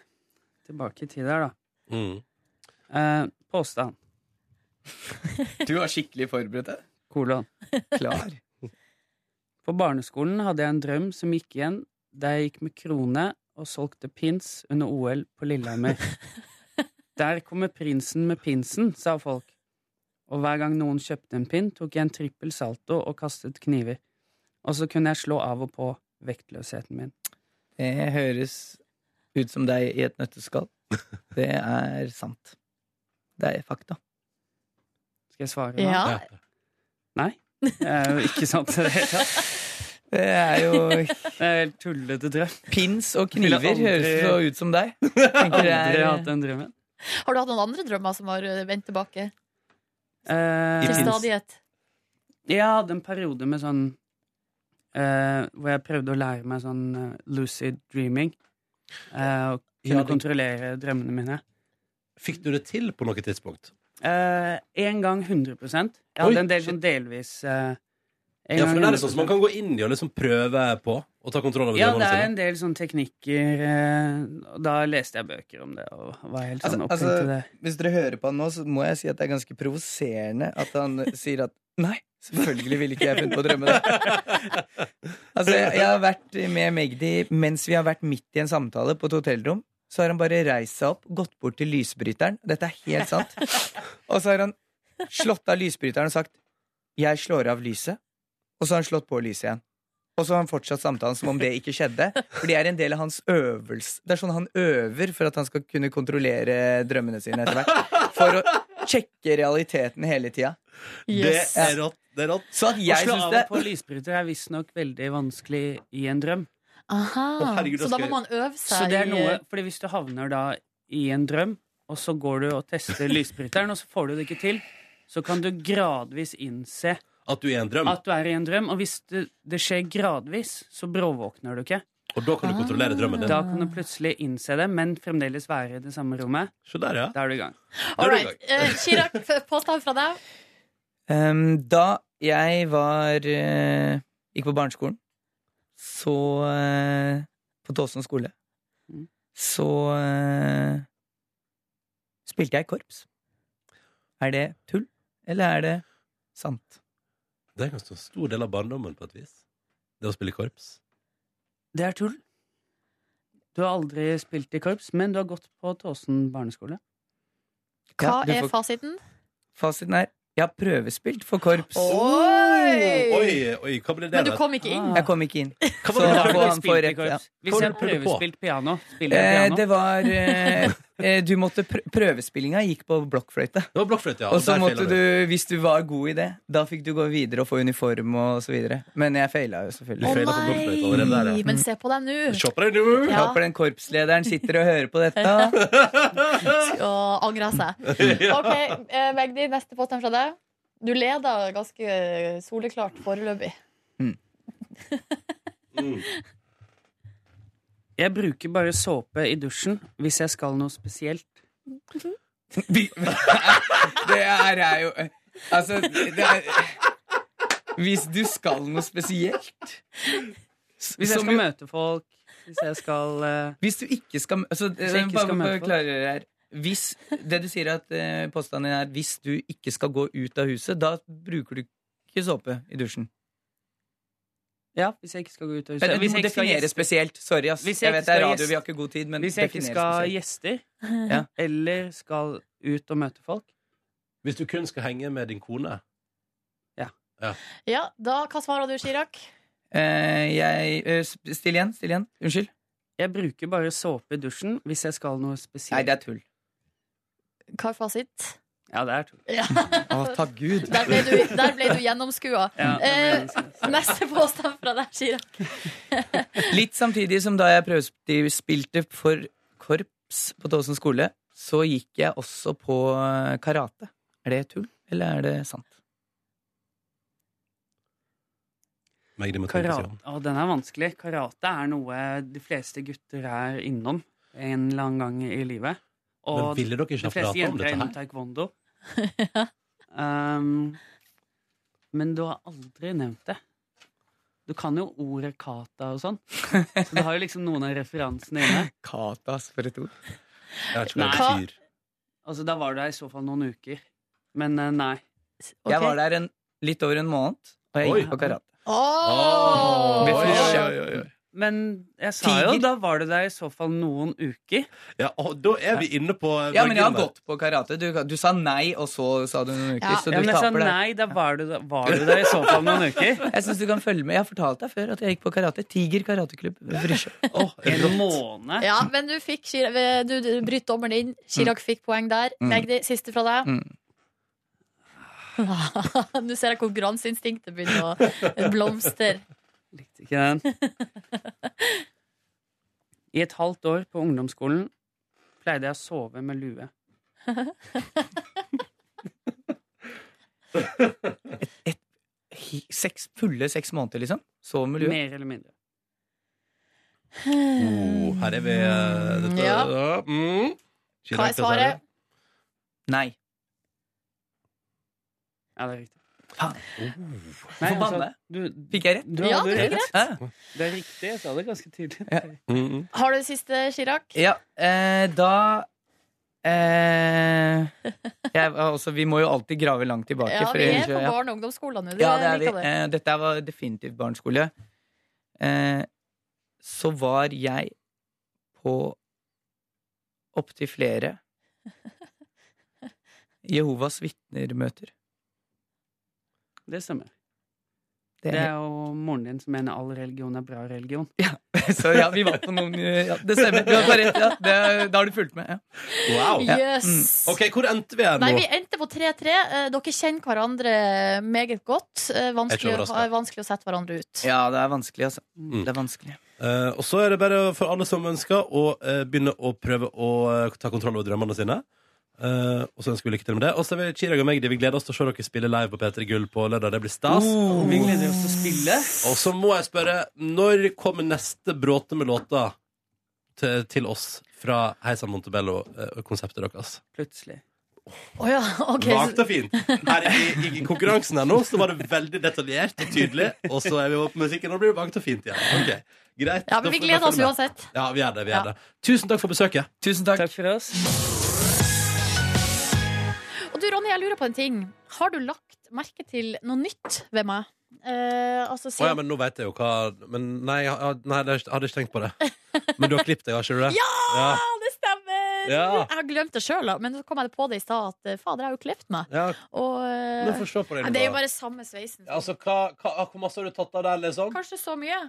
tilbake i tid her, da.
Mm.
Eh, påstand.
Du var skikkelig forberedt. deg?
Kolon.
Klar.
På barneskolen hadde jeg en drøm som gikk igjen da jeg gikk med krone og solgte pins under OL på Lillehammer. Der kommer prinsen med pinsen, sa folk. Og hver gang noen kjøpte en pin, tok jeg en trippel salto og kastet kniver. Og så kunne jeg slå av og på vektløsheten min.
Det høres ut som deg i et nøtteskall. Det er sant. Det er fakta.
Skal jeg svare nå?
Ja.
Nei. Det er jo ikke sant i det hele tatt.
Det er jo
Det er helt tullete drøm.
Pins og kniver
aldri-
høres så ut som deg.
Aldri
er-
hatt den drømmen.
Har du hatt noen andre drømmer som har eh, vendt tilbake
Eh,
til stadighet?
Jeg hadde en periode med sånn eh, Hvor jeg prøvde å lære meg sånn uh, lucid dreaming. Uh, og
Ja,
kunne
det-
kontrollere drømmene mine.
Fikk du det til på noe tidspunkt?
Eh, en gang 100 Jeg
Oi,
hadde en del sånn delvis en
Ja, for det er sånn som man kan gå inn i og liksom prøve på og ta kontroll over
Ja, det er en del sånne teknikker. eh, og da leste jeg bøker om det og var helt sånn
Altså-
opphengt
altså-
i det.
Hvis dere hører på han nå, så må jeg si at det er ganske provoserende at han sier at nei, selvfølgelig ville ikke jeg funnet på å drømme det. Altså, jeg, jeg har vært med Magdi mens vi har vært midt i en samtale på et hotellrom. Så har han bare reist seg opp, gått bort til lysbryteren. Dette er helt sant. Og så har han slått av lysbryteren og sagt 'jeg slår av lyset'. Og så har han slått på lyset igjen. Og så har han fortsatt samtalen som om det ikke skjedde. For det er en del av hans øvelse. Det er sånn han øver for at han skal kunne kontrollere drømmene sine etter hvert. For å sjekke realiteten hele tida.
Yes.
Det er rått. Det er rått.
Så at
Å
jeg
slå av og på lysbryter er visstnok veldig vanskelig i en drøm.
Aha.
Oh, herregud,
så da må man øve seg
Så det er noe, fordi hvis du havner da i en drøm, og så går du og tester lysbryteren, og så får du det ikke til, så kan du gradvis innse
At du er i en drøm.
at du er i en drøm. Og hvis det, det skjer gradvis, så bråvåkner du ikke.
Og da kan du kontrollere drømmen din.
Da kan du plutselig innse det, men fremdeles være i det samme rommet.
Så der, ja.
Da er du i gang.
All right. Eh, Chirag, påstand fra deg.
Um, Da jeg var uh, gikk på barneskolen, så uh, På Tåsen skole,
Mm.
så uh, spilte jeg korps. Er det tull, eller er det sant?
Det er en ganske stor del av barndommen på et vis. Det å spille i korps.
Det er tull. Du har aldri spilt i korps, men du har gått på Tåsen barneskole.
Hva
Ja, du
er
får-
fasiten?
Fasiten er jeg har prøvespilt for korps.
Oi!
Oi, oi, hva ble det?
Men du kom ikke inn?
Jeg kom ikke inn.
Hva var det
du
han
spilt
få
i korps.
ja.
Hvis jeg prøvespilt piano, spiller
Eh,
jeg piano.
det var eh, eh, Du måtte prø Prøvespillinga gikk på blokkfløyte.
Det var blokkfløyte, ja.
Og så måtte du, hvis du var god i det, da fikk du gå videre og få uniform og så videre. Men jeg feila jo selvfølgelig.
Å
feilet på der, ja.
nei! Men se på deg nå.
Se på deg nå!
Ja.
håper den korpslederen sitter og hører på dette.
Og angrer seg. Ok, eh, Magdi, neste påstand fra deg. Du leder ganske soleklart foreløpig.
Mm.
Jeg bruker bare såpe i dusjen hvis jeg skal noe spesielt.
Det er, er jo Altså, det er Hvis du skal noe spesielt
Hvis jeg skal møte folk, hvis jeg skal eh,
Hvis du ikke skal altså,
Hvis jeg ikke skal møte folk.
Hvis, det du sier at eh, påstanden din er hvis du ikke skal gå ut av huset, da bruker du ikke såpe i dusjen.
Ja, hvis jeg ikke skal gå ut av huset.
Men, du
hvis
må
jeg ikke skal
definere spesielt. Sorry, ass.
Hvis
Jeg,
jeg
vet det er radio, vi har ikke god tid, men
Hvis jeg ikke skal
spesielt.
gjester,
Ja.
eller skal ut og møte folk
Hvis du kun skal henge med din kone.
Ja, da, Hva svarer du, Chirag?
Eh, jeg eh, Still igjen. Still igjen. Unnskyld.
Jeg bruker bare såpe i dusjen hvis jeg skal noe spesielt.
Nei, det er tull.
Hva er fasit?
Ja, det er tull.
Ja.
Å, takk Gud.
Der ble du, der ble du gjennomskua.
Ja,
Eh, neste påstand fra deg, Chirag.
Litt samtidig som da jeg prøvespilte for korps på Tåsen skole, så gikk jeg også på eh, karate. Er det tull, eller er det sant?
Karate, å, den er vanskelig. Karate er noe de fleste gutter er innom en eller annen gang i livet.
Men
Og
ville dere ikke
de
ha
fleste
prata om
jenter er
dette
innom
her?
taekwondo. um, men du har aldri nevnt det. Du kan jo ordet kata og sånn. Så du har jo liksom noen av referansene inne.
Katas, for et ord.
Jeg vet ikke hva
Nei.
det betyr.
Altså, da var du der i så fall noen uker. Men eh, nei.
Ok.
Jeg var der en, litt over en måned, og jeg
Oi.
gikk på karate.
Åh!
Med
Oi, oi, oi, oi.
Men jeg sa jo,
Tiger.
da var du der i så fall noen uker.
Ja, og da er vi inne på
Ja, men jeg har gått på karate. Du, du sa nei, og så sa du noen uker,
Ja.
så
Ja, men jeg sa
taper der.
nei, da var du, da var du der i så fall noen uker.
Jeg syns du kan følge med. Jeg har fortalt deg før at jeg gikk på karate. Tiger karateklubb ved
Åh,
En måned.
Ja, men du fikk du, du bryter dommeren inn. Chirag fikk poeng der.
Mm.
Magdi, siste fra deg.
Mm.
Nå ser jeg konkurranseinstinktet begynner å blomstre.
Likte ikke den. I et halvt år på ungdomsskolen pleide jeg å sove med lue.
Hi- Seks, fulle seks måneder, liksom? Sov med lue.
Mer eller mindre.
Oh, her er vi uh, dette,
Ja.
ja. Mm.
Hva er svaret?
Nei.
Ja, det er riktig.
Faen.
Nei,
Forbanne.
altså, du,
Fikk jeg rett?
du
Ja, du fikk
rett.
rett.
Det er riktig. Jeg sa det ganske tydelig.
Ja.
Mm.
Har du det siste, Chirag?
Ja, eh, da eh, jeg, altså, Vi må jo alltid grave langt tilbake.
Ja,
for
vi er på
ja.
barne- og ungdomsskolen nå.
Ja, det er vi.
det.
Eh, dette var definitivt barneskole. Eh, så var jeg på opptil flere Jehovas vitner-møter.
Det stemmer.
Det
Det
er-
er jo moren din som mener all religion er bra religion.
Så ja, vi var på noen ja, Det stemmer. Du har bare rett. Ja. Det, da har du fulgt med. Ja.
Wow.
Ja.
Yes.
Ok, hvor endte vi her nå?
Nei, vi endte på 3-3. Eh, Dere kjenner hverandre meget godt. Eh,
er
Vanskelig, vanskelig å sette hverandre ut.
ja, det er vanskelig, altså.
Mm.
Det er vanskelig.
Uh, og så er det bare for alle som ønsker å uh, begynne å prøve å uh, ta kontroll over drømmene sine. Eh, og så ønsker vi lykke til med det. Og så vil vi Chirag og Magdi. Vi gleder oss til å se dere spille live på P3 Gull på lørdag. Det blir stas.
Oh.
Vi gleder oss til å spille.
Og så må jeg spørre, når kommer neste bråte med låta til, til oss fra Heisan Montebello-konseptet deres?
Plutselig.
Å ja, ok.
Vagt og fint. Her i, i konkurransen her nå så var det veldig detaljert og tydelig, og så er vi over på musikken, og da blir det vagt og fint igjen. Okay. greit.
Ja, men vi gleder oss uansett.
Ja, vi gjør det. vi
Ja.
det Tusen takk for besøket.
Tusen takk.
Takk for oss.
Ronny, jeg lurer på en ting. Har du lagt merke til noe nytt ved meg? Eh, altså,
Å ja, men nå vet jeg jo hva Men nei, jeg har- nei det hadde ikke tenkt på det. Men du har klippet deg, har ikke du det?
Ja, det stemmer!
Ja.
Jeg har glemt det sjøl, men så kom jeg på det i stad at eh, fader, jeg har jo klippet meg.
Ja,
Og eh,
se på det.
nei, det er jo bare samme sveisen.
Ja, altså, hva, hva, hvor masse har du tatt av der, liksom?
Kanskje så mye.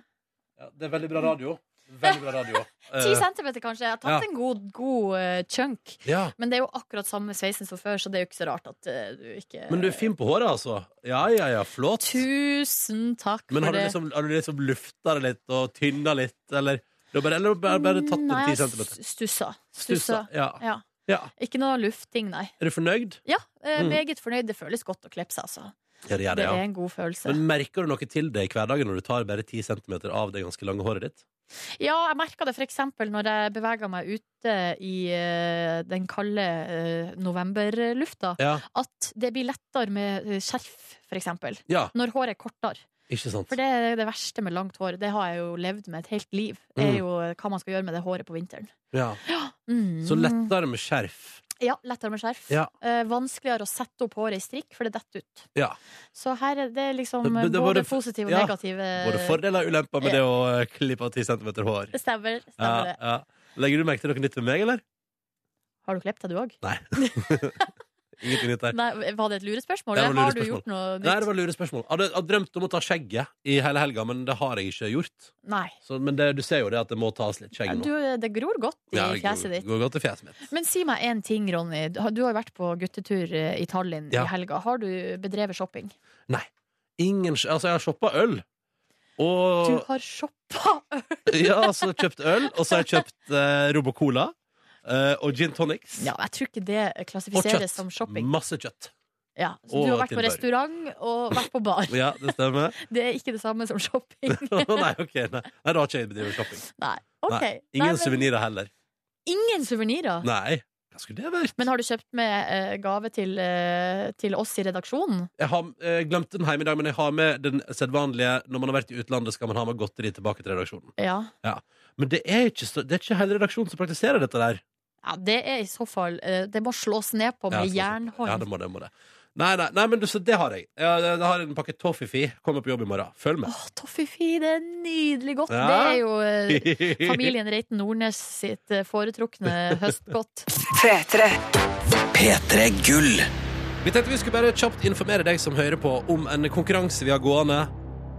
Ja, det er veldig bra radio. Veldig bra radio.
Ti
Eh,
centimeter, kanskje. Jeg har tatt
ja.
en god, god eh, chunk.
ja.
Men det er jo akkurat samme sveisen som før, så det er jo ikke så rart at eh, du ikke
Men du er fin på håret, altså. Ja, ja, ja, flott.
Tusen takk
Men har
for
du
det.
liksom, har du liksom lufta det litt og tynna litt, eller? Bare, eller bare, bare tatt
Nei,
en ti centimeter?
Stussa.
Stussa.
Stussa.
Ja.
Ja.
ja.
Ikke noe lufting, nei.
Er du fornøyd?
Ja, eh,
Mm.
meget fornøyd. Det føles godt å klippe seg, altså.
Ja, det
Det
det,
er en god følelse.
Men merker du noe til det i hverdagen når du tar bare 10 centimeter av det ganske lange håret ditt?
Ja, jeg merka det f.eks. når jeg bevega meg ute i uh, den kalde uh, novemberlufta.
Ja.
At det blir lettere med eh, skjerf, f.eks.
Ja,
Når håret er kortere. For det er det verste med langt hår. Det har jeg jo levd med et helt liv. Det er
Mm.
jo hva man skal gjøre med det håret på vinteren.
Ja.
Mm.
Så lettere med skjerf.
Ja, lettere med skjerf.
Ja.
Eh, vanskeligere å sette opp håret i strikk, for det detter ut.
Ja.
Så her er det liksom
Det- det
både
både-
positive og
ja,
negative
Både fordeler og ulemper med det å eh, klippe av 10 cm hår.
Det stemmer. Stemmer det.
ja. Legger du merke til noe nytt med meg, eller?
Har du klippet deg, du òg?
Nei. Ingenting nytt der.
Var det et lurespørsmål?
Det var
Eller har du
lurespørsmål.
gjort noe
Nei, det
nytt?
var lurespørsmål. Jeg hadde, hadde drømt om å ta skjegget i hele helga, men det har jeg ikke gjort.
Nei.
Så, men det, du ser jo det at det må tas litt skjegg
Du,
nå.
det gror godt i
det
fjeset ditt.
går godt i fjeset mitt.
Men si meg én ting, Ronny. Du har du har jo vært på guttetur eh, i Tallinn
Ja.
i helga. Har du bedrevet shopping?
Ingen, sk- altså, jeg har shoppa øl.
Du
Og
har shoppa
ja, så kjøpt øl, og så har jeg kjøpt eh, Robocola eh, og gin tonics.
Ja, jeg tror ikke det klassifiseres som shopping.
Masse kjøtt.
Ja, så
Og
du har vært på
tilbehør.
restaurant og vært på bar.
Ja, det stemmer.
Det er ikke det samme som shopping.
nei, ok, nei. nei, da har ikke jeg bedrevet shopping.
Nei. ok.
Nei,
Nei,
ingen
men-
suvenirer heller.
Ingen suvenirer?
Nei, hva skulle det vært?
Men har du kjøpt med eh, gave til, eh, til oss i redaksjonen?
Jeg har eh, glemt den hjemme i dag, men jeg har med den sedvanlige Når man har vært i utlandet, skal man ha med godteri tilbake til redaksjonen.
Ja.
Men det er ikke, så, det er ikke hele redaksjonen som praktiserer dette der.
Ja. Det er i så fall eh, Det må slås ned på med
ja,
jernhånd.
Ja, det må det. må det Nei, nei, nei men du, så det har jeg. Jeg, jeg har en pakke Toffifi. Kommer på jobb i morgen. Følg med.
Åh, Toffifi, det er nydelig godt.
Ja.
Det er jo eh, familien Reiten Nordnes sitt eh, foretrukne høstgodt.
P3 Gull.
Vi tenkte vi skulle bare kjapt informere deg som hører på, om en konkurranse vi har gående,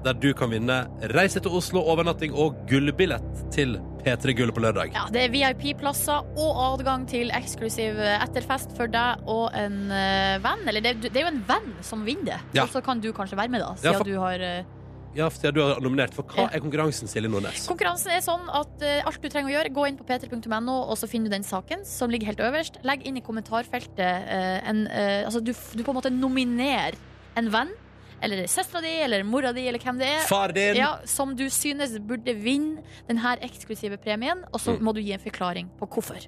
der du kan vinne reise til Oslo, overnatting og gullbillett til P3 Gull på lørdag.
Ja, det er VIP-plasser og adgang til eksklusiv eh, etterfest for deg og en eh, venn. Eller det, det er jo en venn som vinner det.
Ja.
Og så kan du kanskje være med, da.
Ja,
Siden
for-
du har eh,
Ja, for du har nominert. For hva er konkurransen, Silje Nordnes?
Konkurransen er sånn at uh, alt du trenger å gjøre, gå inn på p3.no, og så finner du den saken som ligger helt øverst. Legg inn i kommentarfeltet uh, en uh, Altså, du, du på en måte nominerer en venn, eller søstera di, eller mora di, eller hvem det er.
Far din!
Ja, som du synes burde vinne denne eksklusive premien, og så
Mm.
må du gi en forklaring på hvorfor.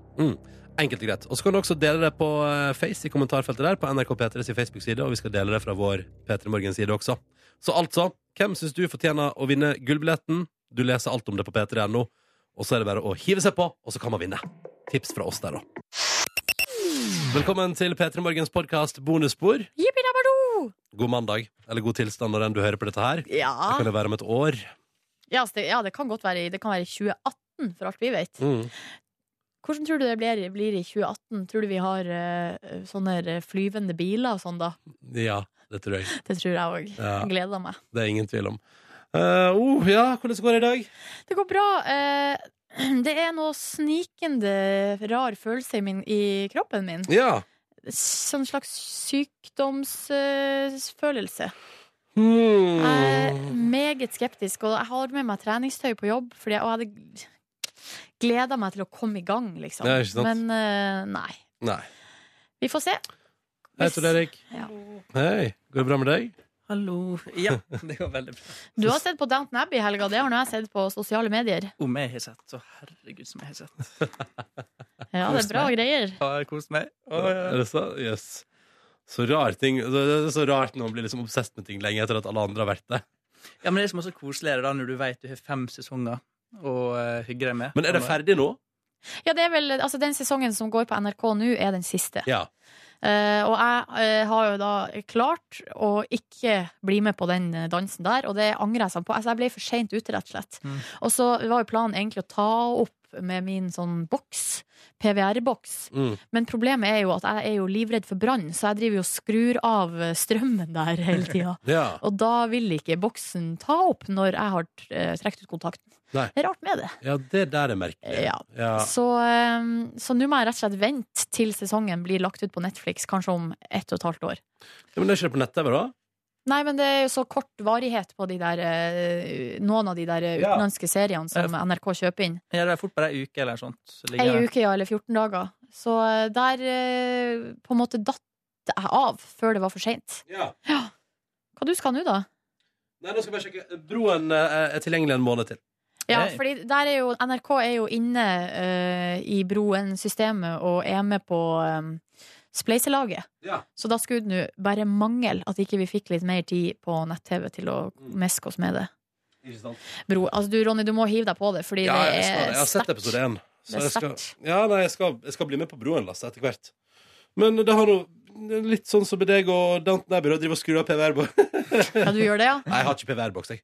Enkelt og greit. Og så kan du også dele det på eh, Face i kommentarfeltet der, på NRK P3 sin Facebook-side, og vi skal dele det fra vår P3 Morgen-side også. Så altså, hvem syns du fortjener å vinne gullbilletten? Du leser alt om det på p3.no, og så er det bare å hive seg på, og så kan man vinne. Tips fra oss der, da. Velkommen til P3 Morgens podkast Bonusspor.
Jippidabado!
God mandag, eller god tilstand når enn du hører på dette her.
Ja.
Det kan jo være om et år.
Ja, altså, det, ja, det kan godt være i- Det kan være i 2018, for alt vi vet.
Mm.
Hvordan tror du det blir, blir i 2018? Tror du vi har uh, sånne eh, flyvende biler og sånn, da?
Ja, det tror jeg.
Det tror jeg òg.
Ja.
Gleder meg.
Det er ingen tvil om. Uh, oh, ja, hvordan går det i dag?
Det går bra. Uh, det er noe snikende rar følelse i, min, i kroppen min.
Ja.
Sånn slags sykdomsfølelse.
Hmm.
Jeg er meget skeptisk, og jeg har med meg treningstøy på jobb, fordi jeg, og jeg hadde gleda meg til å komme i gang, liksom.
Ja?
Men eh, nei.
Nei.
Vi får se.
Hei, Tor Erik.
Ja.
Hei. Går det bra med deg?
Hallo. Ja, det går veldig bra.
Du har sett på Downton Abbey i helga, det har nå jeg sett på sosiale medier.
Om jeg har sett, så herregud som jeg har sett.
Ja, det er bra greier.
Har jeg kost meg? Å, ja.
Er det så? Yes. Så rar ting Det er så rart når man blir liksom obsess med ting lenge etter at alle andre har vært det.
ja, men det er som også koselig er da når du vet du har fem sesonger å uh, hygge deg med.
Men er det ferdig nå?
Ja, det er vel, altså Den sesongen som går på NRK nå, er den siste.
Ja.
Eh, og jeg eh, har jo da klart å ikke bli med på den eh, dansen der, og det angrer jeg sånn på. Altså, jeg ble for seint ute, rett og slett.
Mm.
Og så var jo planen egentlig å ta opp med min sånn boks, PVR-boks.
Mm.
Men problemet er jo at jeg er jo livredd for brann, så jeg driver jo og skrur av strømmen der hele tida.
ja.
Og da vil ikke boksen ta opp når jeg har eh, trukket ut kontakten.
Nei.
Det er rart med det.
Ja, det der er merkelig.
Ja.
Ja.
Så, eh, så nå må jeg rett og slett vente til sesongen blir lagt ut på Netflix, kanskje om ett og et halvt år.
Ja, Men det på nett-TV, da?
Nei, men det er jo så kort varighet på de der, eh, noen av de der utenlandske
Ja.
seriene som NRK kjøper inn.
Ja, det er fort bare ei uke eller sånt. Så
Ei uke, ja, eller 14 dager. Så eh, der eh, på en måte datt jeg av før det var for seint.
Ja. ja.
Hva du skal nå, da?
Nei, nå skal jeg bare sjekke. Broen eh, er tilgjengelig en måned til.
Ja,
hey.
fordi der er jo NRK er jo inne uh, i Broen-systemet og er med på um, spleiselaget.
Ja.
Så da skulle det nå bare mangle at ikke vi fikk litt mer tid på nett-TV til å meske oss med det. Bro, altså du, Ronny, du må hive deg på det, fordi
Ja,
det er
jeg har sett episode én. Jeg skal, ja, nei, jeg, skal, jeg skal bli med på Broen Lasse, etter hvert. Men det har noe litt sånn som med deg og Danton Abbey, å drive og skru av PVR-boks.
Ja, du gjør det, ja?
Nei, jeg har ikke PVR-boks, jeg.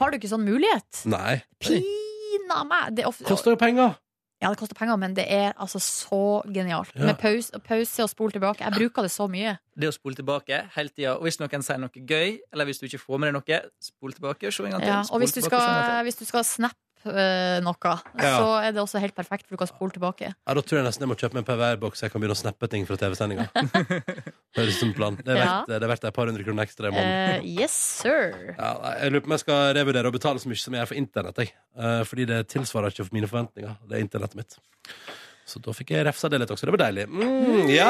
Har du ikke sånn mulighet?
Nei.
Pina meg! Det ofte,
Koster jo penger.
Ja, det koster penger, men det er altså så genialt.
Ja.
Med pause, pause og spol tilbake. Jeg bruker det så mye.
Det å spole tilbake hele tida. Og hvis noen sier noe gøy, eller hvis du ikke får med deg noe, spol tilbake og se en gang til.
Ja, og hvis du skal, hvis du skal snappe noe,
Ja.
så er det også helt perfekt, for du kan spole tilbake.
Ja, Da tror jeg nesten jeg må kjøpe meg en PVR-boks så jeg kan begynne å snappe ting fra TV-sendinga. det er liksom. Det er
Ja.
verdt, det er verdt et par hundre kroner ekstra i måneden.
Eh, yes, sir.
Ja, jeg lurer på om jeg skal revurdere å betale så mye som jeg gjør for internett. Jeg. Eh, fordi det tilsvarer ikke for mine forventninger. Det er internettet mitt. Så da fikk jeg refsa det litt også. Det var deilig. Mm, ja.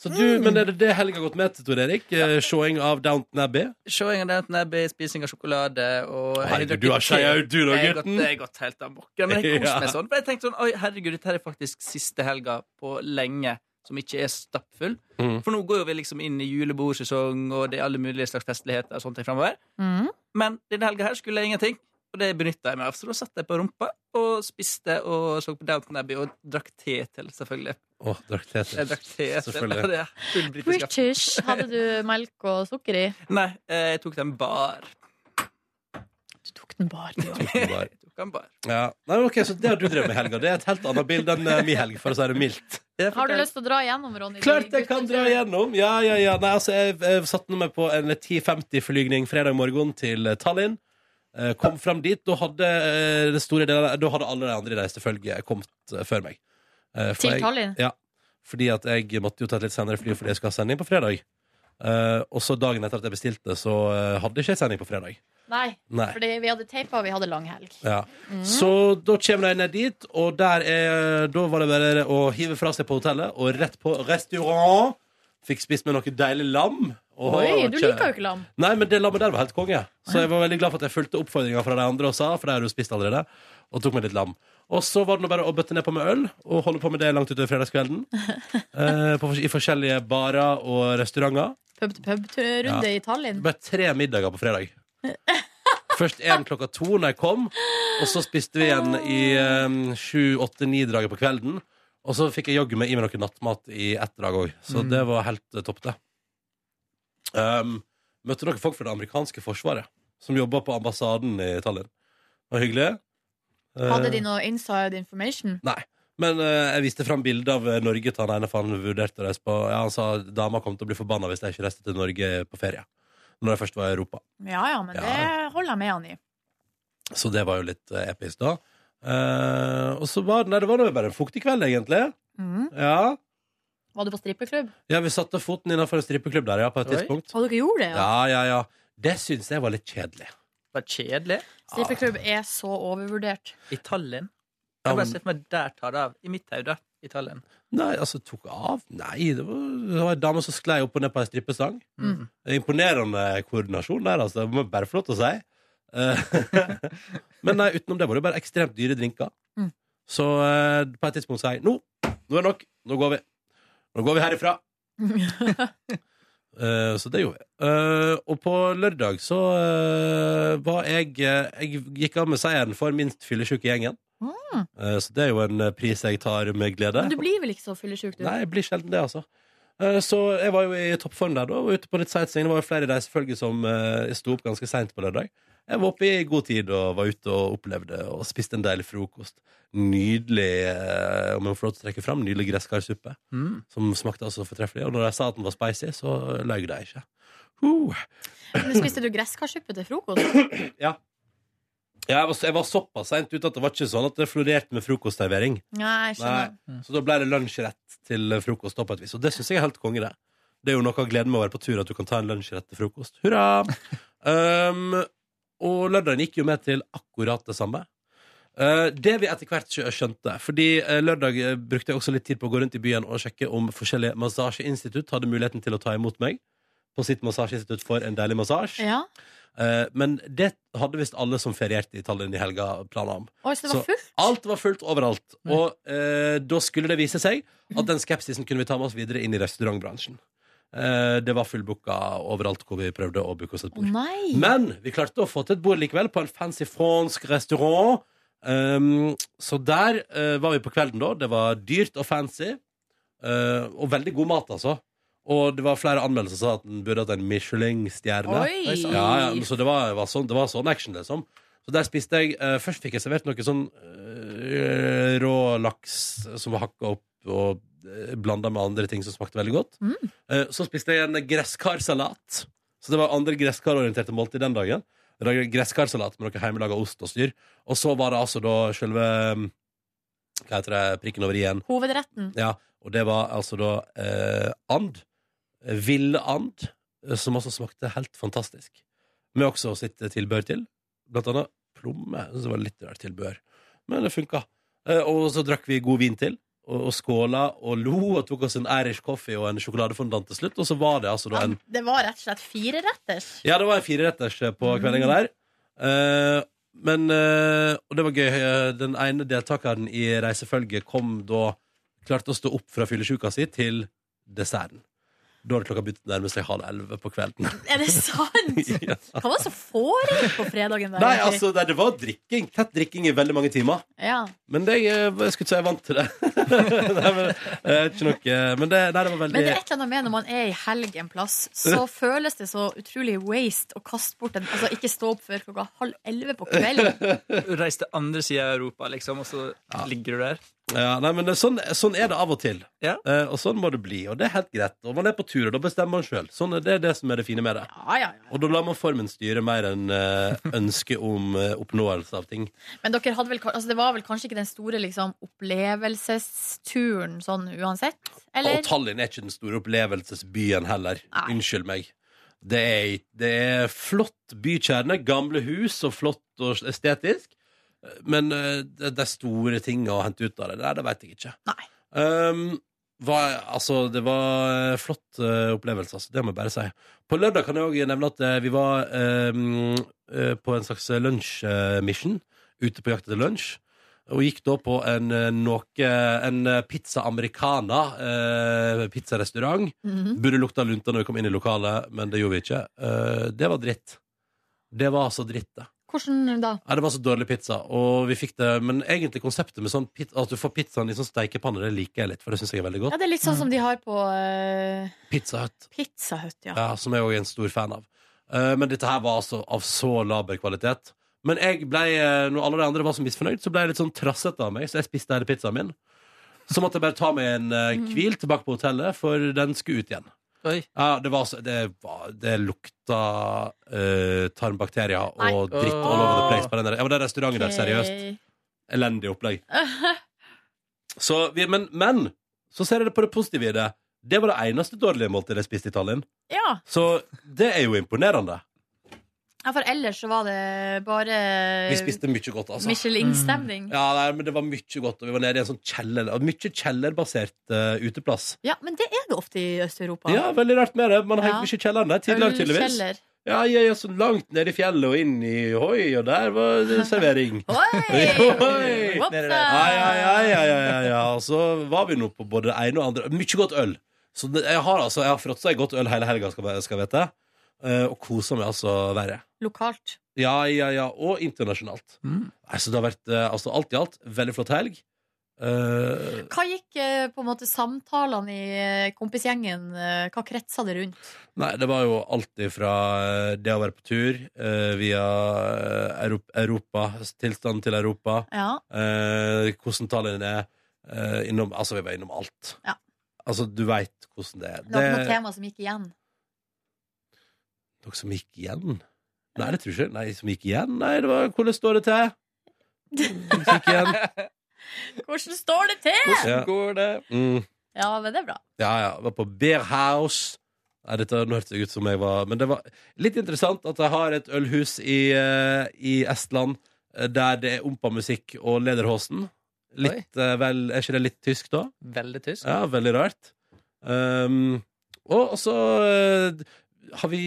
Så du, men er det det helga har gått med til, Tor Erik? Eh, Showing av Downton Abbey?
Showing av Downton Abbey, spising av sjokolade og
Herregud, du har skeia ut, du da,
Jeg har gått-
gutten.
Jeg har gått helt amok. Ja, Men jeg koser meg sånn. For jeg tenkte sånn Oi, herregud, dette her er faktisk siste helga på lenge som ikke er stappfull.
Mm.
For nå går jo vi liksom inn i julebordsesong, og det er alle mulige slags festligheter og sånt fremover.
Mm.
Men denne helga her skulle jeg ingenting. Og det benytta jeg meg av. Så da satt jeg på rumpa og spiste og så på Downton Abbey og drakk te til, selvfølgelig.
Oh, drakk te til.
Jeg drakk te til. Ja.
British. Hadde du melk og sukker i?
Nei, eh, jeg tok den bar.
Du tok den bar, du.
òg.
Ja. Nei, okay, Så det har du drevet med i helga. Det er et helt annet bilde enn uh, min helg, for å si det mildt.
Har du lyst til å dra igjennom, Ronny?
Klart jeg kan dra igjennom! Ja, ja, ja. Nei, altså, jeg, jeg satte meg på en 10.50-flygning fredag morgen til eh, Tallinn. Eh, Kom fram dit. Da hadde, eh, det store delen, da hadde alle de andre i reisefølget kommet eh, før meg. For
Til
jeg-
Tallinn?
Ja. Fordi at jeg måtte jo ta et litt senere fly fordi jeg skal ha sending på fredag. Eh, og så dagen etter at jeg bestilte, så eh, hadde ikke jeg sending på fredag.
Nei,
Nei.
fordi vi hadde teipa, og vi hadde lang helg.
Ja. Så da kommer de ned dit, og der er, da var det bare å hive fra seg på hotellet og rett på restaurant. Fikk spist med noe deilig lam. Og-
Oi, du liker jo ikke lam.
Nei, men det lammet der var helt konge. Så jeg var veldig glad for at jeg fulgte oppfordringa fra de andre og sa, for det har du spist allerede, og tok meg litt lam. Og så var det nå bare å bøtte ned på med øl, og holde på med det langt utover fredagskvelden. Eh, på, I forskjellige barer og restauranter.
Pub-til-pub-runde
Ja.
i Tallinn.
Bare tre middager på fredag. Først én klokka to når jeg kom, og så spiste vi igjen i um, sju, åtte, ni-draget på kvelden. Og så fikk jeg jaggu meg i meg noe nattmat i ett drag òg, så
Mm.
det var helt eh, topp, det. Um, møtte dere folk fra det amerikanske forsvaret som jobba på ambassaden i Tallinn? Det var hyggelig.
Hadde de noe inside information?
Nei. Men uh, jeg viste fram bilde av eh, Norge til han ene, for han vurderte å reise på Ja, Han sa dama kom til å bli forbanna hvis jeg ikke reiste til Norge på ferie. Når jeg først var i Europa.
Ja ja, men
Ja.
det holder jeg med han i.
Så det var jo litt uh, episk, da. Uh, og så var det, nei, det var jo bare en fuktig kveld, egentlig.
Mm.
Ja.
Var du på strippeklubb?
ja, vi satte foten innenfor en strippeklubb der, ja, på et
Oi.
tidspunkt.
Og dere gjorde det, ja?
Ja, ja, ja. Det syns jeg var litt kjedelig.
Var det kjedelig.
Strippeklubb er så overvurdert.
I Tallinn.
Jeg
Jeg bare
sett
ser for meg der tar det av. I mitt hode. I Tallinn.
Nei, altså, tok av Nei, det var, det var ei dame som sklei opp og ned på ei strippestang.
Mm.
Imponerende koordinasjon der, altså. Det må jeg bare få lov til å si. Eh, Men nei, utenom det var det bare ekstremt dyre drinker.
Mm.
Så eh, på et tidspunkt sa jeg nå, nå er det nok. Nå går vi. Nå går vi herifra. Eh, så det gjorde vi. Eh, og på lørdag så eh, var jeg eh, Jeg gikk av med seieren for minst fyllesyke i gjengen.
Mm.
Eh, så det er jo en eh, pris jeg tar med glede.
Men du blir vel ikke så fyllesyk, du?
Nei, jeg blir sjelden det, altså. Eh, Så jeg var jo i toppform der da, og ute på litt sightseeing. Det var jo flere reisefølger som uh, sto opp ganske seint på lørdag. Jeg var oppe i god tid og var ute og opplevde og spiste en deilig frokost. Nydelig, eh, om jeg får lov til å trekke fram, nydelig gresskarsuppe.
Mm.
Som smakte altså fortreffelig. Og når jeg sa at den var spicy, så løy de ikke. Uh.
Men spiste du gresskarsuppe til frokost?
Ja. Ja, jeg, var, jeg var såpass seint ute at det var ikke sånn at det florerte med frokostservering.
Nei.
Nei. Så da ble det lunsjrett til frokost. da på et vis Og det syns jeg er helt konge. Det Det er jo noe av gleden med å være på tur, at du kan ta en lunsjrett til frokost. Hurra! um, og lørdagen gikk jo med til akkurat det samme. Uh, det vi etter hvert skjø- skjønte Fordi uh, lørdag uh, brukte jeg også litt tid på å gå rundt i byen og sjekke om forskjellige massasjeinstitutt hadde muligheten til å ta imot meg på sitt massasjeinstitutt for en deilig massasje.
Ja.
Men det hadde visst alle som ferierte i Tallinn i helga, planer om.
Oi, så det var
Så-
fullt?
Alt var fullt overalt. Og eh, da skulle det vise seg at den skepsisen kunne vi ta med oss videre inn i restaurantbransjen. Eh, det var fullbooka overalt hvor vi prøvde å booke oss et bord.
nei!
Men vi klarte å få til et bord likevel, på en fancy fransk restaurant. Um, så der uh, var vi på kvelden, da. Det var dyrt og fancy. Uh, og veldig god mat, altså. Og det var flere anmeldelser som sa at den burde hatt en Michelin-stjerne. Ja, ja, så det var, var sånn, det var sånn action, liksom. Så der spiste jeg uh, Først fikk jeg servert noe sånn rå laks som var hakka opp og blanda med andre ting som smakte veldig godt.
Mm.
Eh, så spiste jeg en gresskarsalat. Så det var andre gresskarorienterte måltid den dagen. Gresskarsalat med noe hjemmelaga ost og styr. Og så var det altså da selve mm, Hva heter det? Prikken over i-en.
Hovedretten.
Ja, og det var altså da eh, and. Eh, Ville and, eh, som også smakte helt fantastisk. Med også sitt tilbør til. Blant annet plomme. Det var litt rart tilbør, men det funka. Eh, og så drakk vi god vin til, og, og skåla og lo og tok oss en Irish coffee og en sjokoladefondant til slutt. Og så var det altså da en
Det var rett og slett fireretters.
ja, det var en fireretters på kveldinga der. Uh, men uh, Og det var gøy. eh, Den ene deltakeren i reisefølget kom da Klarte å stå opp fra fyllesjuka si til desserten. Da hadde klokka begynt å nærme seg halv elleve på kvelden.
Er det sant?
ja.
Hva var det som foregikk på fredagen? der,
Nei, altså, det, det var drikking. Tett drikking i veldig mange timer.
Ja.
Men det, jeg, jeg skulle ikke si jeg er vant til det. nei, men, eh, ikke nok, men det, nei, det var veldig
Men det er et eller annet med når man er i helg en plass, så føles det så utrolig waste å kaste bort en Altså ikke stå opp før klokka halv elleve på kvelden.
Reis til andre sida av Europa, liksom, og så ligger du der.
Ja, nei, men det, sånn, sånn er det av og til.
Ja.
Eh, og sånn må det bli. Og det er helt greit. Og man er på tur, og da bestemmer man sjøl. Sånn er det, det som er det fine med det.
Ja, ja, ja.
Og da lar man formen styre mer enn eh, ønsket om eh, oppnåelse av ting.
Men dere hadde vel, altså det var vel kanskje ikke den store liksom, opplevelsesturen sånn uansett? Eller?
Og Tallinn er ikke den store opplevelsesbyen heller.
Nei.
Unnskyld meg. Det er, det er flott bykjerne, gamle hus og flott og estetisk. Men eh, det, det er store ting å hente ut av det. Det, det veit jeg ikke.
Nei.
Um, var, altså, det var en flott uh, opplevelse, altså. Det må jeg bare si. På lørdag kan jeg også nevne at eh, vi var um, uh, på en slags lunsjmission. ute på jakt etter lunsj. Og gikk da på en, eh, noe, en eh, pizza americana, eh, pizzarestaurant.
Mhm.
Burde lukta lunta når vi kom inn i lokalet, men det gjorde vi ikke. Eh, det var dritt. Det var altså dritt, det.
Hvordan da?
Ja, det var så dårlig pizza, og vi fikk det Men egentlig konseptet med sånn pizza, at du får pizzaen i sånn steikepanne, det liker jeg litt, for det syns jeg er veldig godt.
Ja, det er litt sånn som de har på uh,
Pizza Hut,
Pizza Hut, ja.
ja, som jeg òg er en stor fan av. Uh, men dette her var altså av så laber kvalitet. Men jeg ble, eh, når alle de andre var så misfornøyd, så ble jeg litt sånn trassete av meg, så jeg spiste hele pizzaen min. Så måtte jeg bare ta meg en eh, hvil tilbake på hotellet, for den skulle ut igjen.
Oi.
Ja, det var så Det, var, det lukta eh, tarmbakterier
Nei.
og dritt all over the place på den der. Ja, men den restauranten der, seriøst. Elendig opplegg. Så vi, men, men så ser jeg det på det positive i det. Det var det eneste dårlige måltidet jeg spiste i Tallinn.
Ja.
Så det er jo imponerende.
Ja, for ellers så var det bare
Vi spiste mye godt, altså.
Michelin-stemning.
Ja, nei, men Det var mye godt, og vi var nede i en sånn kjeller Mye kjellerbasert eh, uteplass.
Ja, men det er det ofte i Øst-Europa.
Ja, veldig rart med det. Man har
Ja.
mye mye kjelleren der. Tidligere, tydeligvis.
Ølkjeller.
Ja, ja, ja, så langt ned i fjellet og inn i Hoi, og der var det servering.
Oi!
Oi!
What's up?
Ja, ja, ja, ja, ja, ja, ja. Og så var vi nå på både det ene og andre. Mye godt øl. Så det, jeg har altså, jeg har fråtsa i godt øl hele helga, skal, skal vite. Eh, og kosa meg altså verre.
Lokalt.
Ja, ja, ja. Og internasjonalt.
Mm.
Altså, det har vært eh, altså, alt i alt veldig flott helg. Uh,
Hva gikk på en måte samtalene i kompisgjengen? Hva kretsa det rundt?
nei, det var jo alt fra det å være på tur uh, via Europa, Europa, tilstanden til Europa,
Ja.
uh, hvordan tallene er eh, innom Altså, vi var innom alt.
Ja.
Altså, du veit hvordan det er.
Det var noe tema som gikk igjen.
Noe som gikk igjen? Nei, det tror jeg ikke. Nei, som gikk igjen? Nei, det var hvordan står det til? Som gikk igjen.
Hvordan står det til?
Hvordan går det?
Mm,
Ja, men det er bra.
ja, ja. Jeg var på Bear House. Nei, dette hørtes ut som jeg var Men det var litt interessant at jeg har et ølhus i, eh, i Estland eh, der det er ompa-musikk og Lederhosen. Litt, eh, vel, er ikke det litt tysk, da?
Veldig tysk.
Ja, veldig rart. Um, og så har vi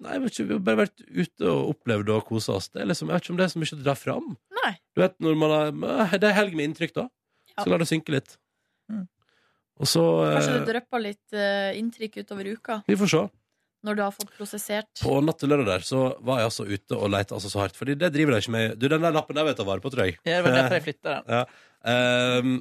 Nei, jeg vet ikke, vi har bare vært ute og opplevd og kosa oss. Det er liksom, jeg vet ikke om det er så mye å dra fram.
Nei.
Du vet, når man har, Det er helg med inntrykk, da. Så
lar
la det synke litt.
Mm.
Og så
Kanskje
eh,
det drypper litt uh, inntrykk utover uka,
Vi får se.
når du har fått prosessert.
På natt til lørdag der så var jeg altså ute og leita altså så hardt. Fordi det driver de ikke med. Du, den der lappen der vet jeg vare på, tror jeg.
Ja, det var derfor jeg flytta den.
ja. Der,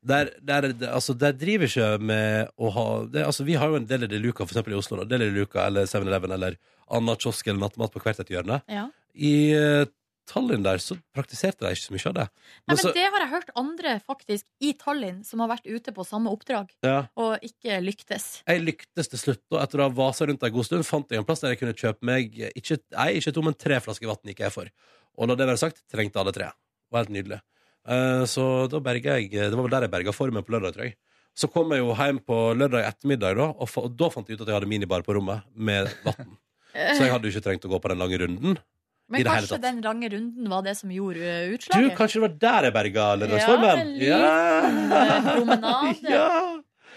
der, der, altså, der driver ikke med å ha det, altså, Vi har jo en del i Luca, for eksempel i Oslo. Da. Del i Luca eller 7-Eleven eller Anna kiosk eller nattmat på hvert et hjørne.
Ja.
I eh, Tallinn der så praktiserte de ikke så mye av det.
Nei,
Men
men Det har jeg hørt andre faktisk i Tallinn som har vært ute på samme oppdrag
ja.
og ikke lyktes.
Jeg lyktes til slutt, og etter å ha vasa rundt en god stund, fant jeg en plass der jeg kunne kjøpe meg ikke, nei, ikke to, men tre flasker vann gikk jeg for. Og når det var sagt, trengte alle tre. Det var helt nydelig. Eh, så da berga jeg Det var vel der jeg berga formen på lørdag, tror jeg. Så kom jeg jo hjem på lørdag ettermiddag, da, og, og da fant jeg ut at jeg hadde minibar på rommet med vann. Så jeg hadde jo ikke trengt å gå på den lange runden.
Men kanskje den lange runden var det som gjorde utslaget?
Du, kanskje det var der jeg berga lørdagsformen?
Ja, en liten promenade.
ja!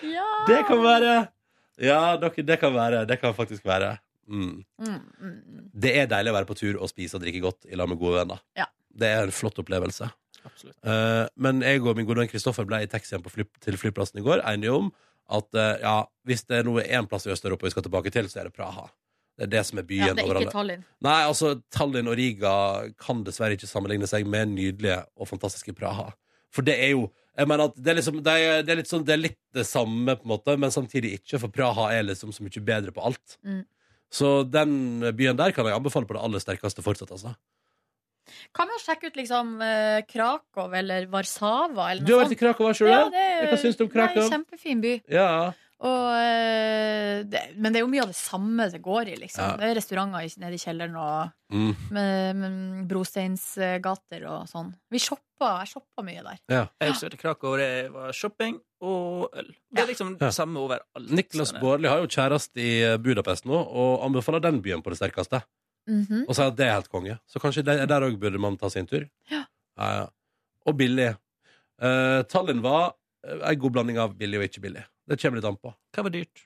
Ja.
Det kan være. Ja, det kan være. Det kan faktisk være. Mm.
Mm, mm, mm.
Det er deilig å være på tur og spise og drikke godt i lag med gode venner.
Ja.
Det er en flott opplevelse. Eh, men jeg og min gode venn Kristoffer ble i taxien fly, til flyplassen i går enige om at uh, ja, hvis det er noe én plass i Øst-Europa vi skal tilbake til, så er det Praha. Det er det som er byen
Ja, det er ikke
alle.
Tallinn.
Nei, altså, Tallinn og Riga kan dessverre ikke sammenligne seg med nydelige og fantastiske Praha. For det er jo jeg mener at det er, liksom, det, er, det, er sånn, det er litt det samme, på en måte, men samtidig ikke, for Praha er liksom så mye bedre på alt.
Mm.
Så den byen der kan jeg anbefale på det aller sterkeste fortsatt. Altså.
Kan vi jo sjekke ut liksom eh, Krakow eller Warszawa eller
Du har
noe
vært i
sånt?
Krakow, har ikke du
Ja,
det?
det
Hva syns du om Krakow?
Nei, kjempefin by.
Ja.
Og, eh, det, men det er jo mye av det samme det går i, liksom.
Ja.
Det er restauranter i- nede i kjelleren og
Mm.
med, med brosteinsgater og sånn. Vi shoppa, jeg shoppa mye der.
Jeg besøkte Krakow, det var shopping og øl. Det er liksom
Ja.
det samme overalt.
Niklas
Sånn.
Baarli har jo kjæreste i Budapest nå, og anbefaler den byen på det sterkeste.
Mhm.
Og sier at det er helt konge. Så kanskje der, der også burde man ta sin tur.
Ja.
Ja, ja. Og billig. Uh, Tallinn var eh, en god blanding av billig og ikke billig. Det kommer litt an på.
Hva var dyrt?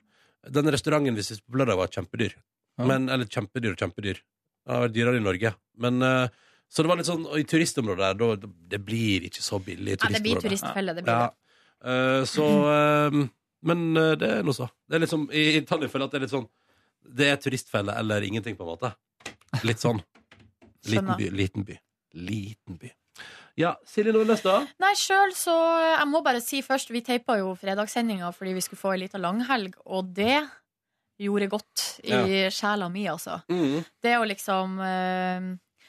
Den restauranten vi spiste på lørdag, var kjempedyr.
Ja.
Men, eller kjempedyr og kjempedyr. Den har vært dyrere i Norge. Men, uh, så det var litt sånn og I turistområdet der, da det blir ikke så billig.
Ja, det blir turistfelle. Det blir
Ja.
det.
Uh, så uh, Men uh, det er noe så. Det er litt sånn, I, Italia føler jeg at det er litt sånn Det er turistfelle eller ingenting, på en måte. Litt sånn. Liten by. Liten by. Liten by. Ja, Silje Nordnes, da?
Nei, sjøl så Jeg må bare si først, vi teipa jo fredagssendinga fordi vi skulle få ei lita langhelg, og det gjorde godt i sjela mi, altså.
Mm.
Det å liksom eh,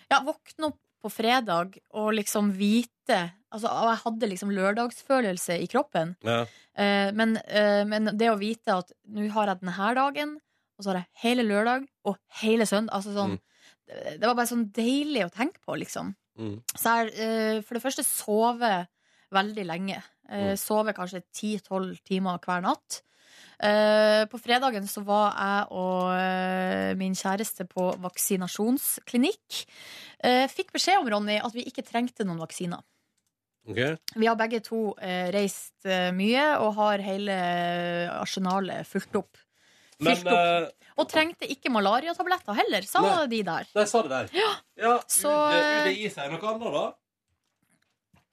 Ja, våkne opp på fredag og liksom vite Altså, jeg hadde liksom lørdagsfølelse i kroppen.
Ja.
Eh, men, eh, men det å vite at nå har jeg denne dagen, og så har jeg hele lørdag og hele søndag altså sånn, det, det var bare sånn deilig å tenke på, liksom.
Mm.
Så jeg eh, for det første sover veldig lenge. Eh,
Mm.
Sover kanskje 10-12 timer hver natt. Eh, på fredagen så var jeg og min kjæreste på vaksinasjonsklinikk. Fikk beskjed om, Ronny, at vi ikke trengte noen vaksiner.
Okay.
Vi har begge to reist mye og har hele arsenalet fulgt opp.
Men
Fylt opp.
eh,
Og trengte ikke malariatabletter heller, sa
Nei.
de der.
Nei, sa det der. Ja,
Så,
UD,
eh,
UDI sier noe annet, da.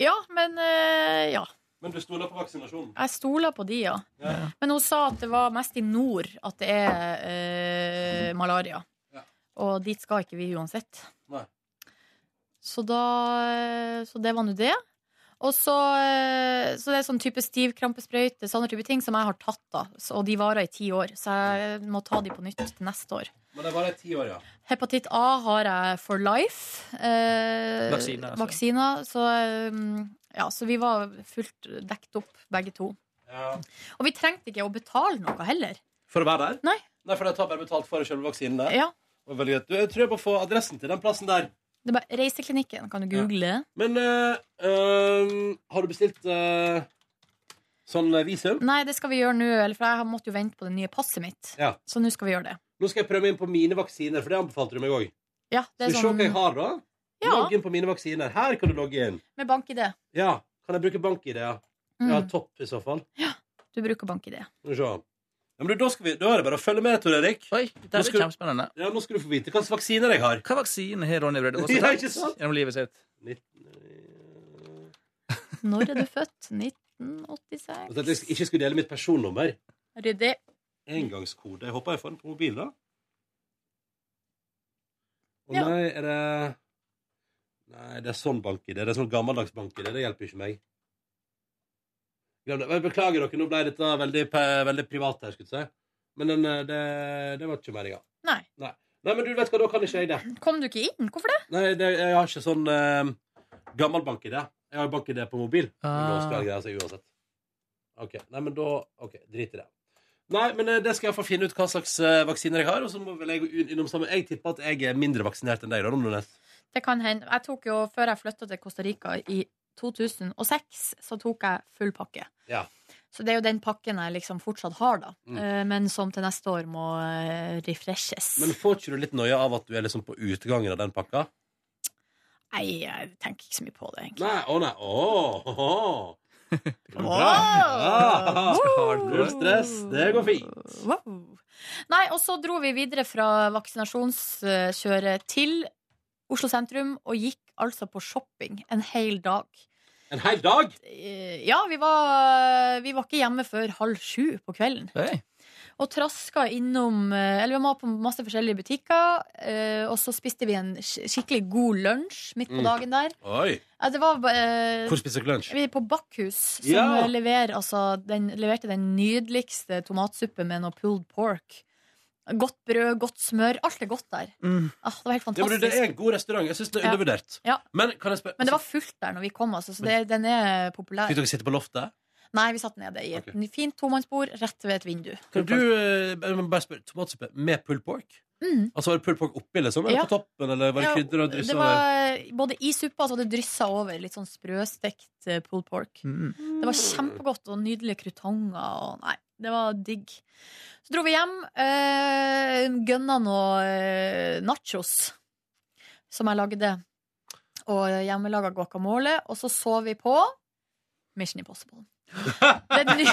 Ja, men eh, ja.
Men du stoler på vaksinasjonen?
Jeg stoler på de, ja.
Ja.
Men hun sa at det var mest i nord at det er uh, malaria.
Ja.
Og dit skal ikke vi uansett.
Nei.
Så da Så det var nå det. Og så, eh, så det er sånn type stivkrampesprøyte, sånne type ting som jeg har tatt, da. Og de varer i ti år, så jeg må ta de på nytt til neste år.
Men det varer i ti år, ja.
Hepatitt A har jeg for life. Eh,
Vaksine, altså.
vaksiner, så, eh, ja, så vi var fullt dekt opp, begge to.
ja.
Og vi trengte ikke å betale noe heller.
For å være der?
Nei.
Nei, for de tar bare betalt for selve vaksinen der.
Ja,
Og veldig greit. Du, jeg tror jeg må få adressen til den plassen der.
Det er bare Reiseklinikken, kan du google.
Men eh, øhm, har du bestilt eh, sånn eh, visum?
Nei, det skal vi gjøre nå, eller for jeg har måttet jo vente på det nye passet mitt.
Ja.
Så nå skal vi gjøre det.
Nå skal jeg prøve inn på mine vaksiner, for det anbefalte du meg òg.
Ja, det
Skal
er
vi se hva jeg
sånn
har, da?
Ja,
Logg inn på mine vaksiner. Her kan du logge inn.
med bank-ID.
Ja. Kan jeg bruke bank-ID? Ja. ja,
Mm,
topp i så fall.
du bruker bank-ID.
Skal vi se. Ja, men du, da, skal vi, da er det bare å følge med, Tor Erik.
Oi, det
Nå
er
skal-
kjempespennende.
Ja, Nå skal du få vite hvilke vaksiner jeg har.
Hva vaksine har Ronny Brede Aase
Ja,
tatt
ikke sant?
gjennom livet sitt?
Når er du født?
Og at
1986.
jeg ikke skulle dele mitt personnummer.
Ryddig.
Engangskode. Jeg håper jeg får den på mobilen, da. Å
Ja.
nei, er det Nei, det er sånn bank-ID. Det er sånn gammeldags bank-ID. Det hjelper ikke meg. Glem det. Beklager dere, nå ble dette veldig, veldig privat her, skulle jeg si. Men den, eh, det, det var ikke meninga.
Nei.
Nei. Nei, men du vet hva, da kan ikke jeg det.
Kom du ikke inn? Hvorfor det?
Nei, det, jeg har ikke sånn uh, gammel bank-ID. Jeg har bank-ID på mobil. Men Nå skal jeg greie seg uansett. OK. Nei, men da OK, drit i det. Nei, men eh, det skal jeg få finne ut hva slags vaksiner jeg har. Og så må vel jeg gå innom sammen. Jeg tipper at jeg er mindre vaksinert enn deg. da, Nordnes.
Det kan hende. Jeg tok jo, Før jeg flytta til Costa Rica i 2006, så tok jeg full pakke.
Ja.
Så det er jo den pakken jeg liksom fortsatt har, da.
Mm.
Eh, Men som til neste år må eh, refreshes.
Men får ikke du litt noia av at du er liksom på utgangen av den pakka?
Nei, jeg tenker ikke så mye på det, egentlig.
Nei, å nei, å, å, å. Ja. Null stress, det går fint.
Wow. Nei, og så dro vi videre fra vaksinasjonskjøret til Oslo sentrum og gikk altså på shopping en hel dag.
En hel dag?
Eh, Ja, vi var, vi var ikke hjemme før halv sju på kvelden.
Hey.
Og traska innom eh, Eller vi var på masse forskjellige butikker. eh, Og så spiste vi en skikkelig god lunsj midt på
Mm.
dagen der.
Oi.
Det var eh,
Hvor spiste dere lunsj?
vi er på Bakkhus, som
Ja.
lever, altså, den, leverte den nydeligste tomatsuppe med noe pulled pork. Godt brød, godt smør. Alt er godt der.
Mm.
Ah, det var helt
Ja,
fantastisk.
du, det er en god restaurant. Jeg syns det er undervurdert.
Ja.
Men
Men det var fullt der når vi kom, altså, så det, den er populær.
Fikk dere sitte på loftet?
Nei, vi satt nede i et
okay.
fint tomannsbord rett ved et vindu.
Kan du eh, bare spørre, tomatsuppe med pulled pork?
Mm.
Altså Var det pulled pork oppi, liksom? Eller
Ja.
på toppen? Eller var det
Ja,
krydder og
det
dryssa Det
var både i suppa så hadde det dryssa over litt sånn sprøstekt eh, pulled pork.
Mm.
Det var kjempegodt og nydelige krutonger og Nei, det var digg. Så dro vi hjem. Øh, Gønna noe eh, nachos som jeg lagde. Og hjemmelaga guacamole. Og så så vi på Mission Impossible. Den nye,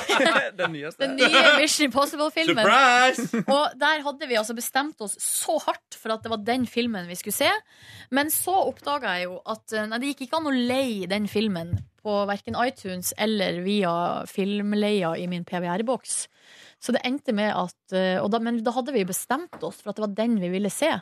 Den nyeste.
den nye Mission Impossible-filmen.
Surprise!
Og der hadde vi altså bestemt oss så hardt for at det var den filmen vi skulle se. Men så oppdaga jeg jo at eh, nei, det gikk ikke an å leie den filmen på verken iTunes eller via filmleia i min PVR-boks. Så det endte med at eh, da, Men da hadde vi bestemt oss for at det var den vi ville se.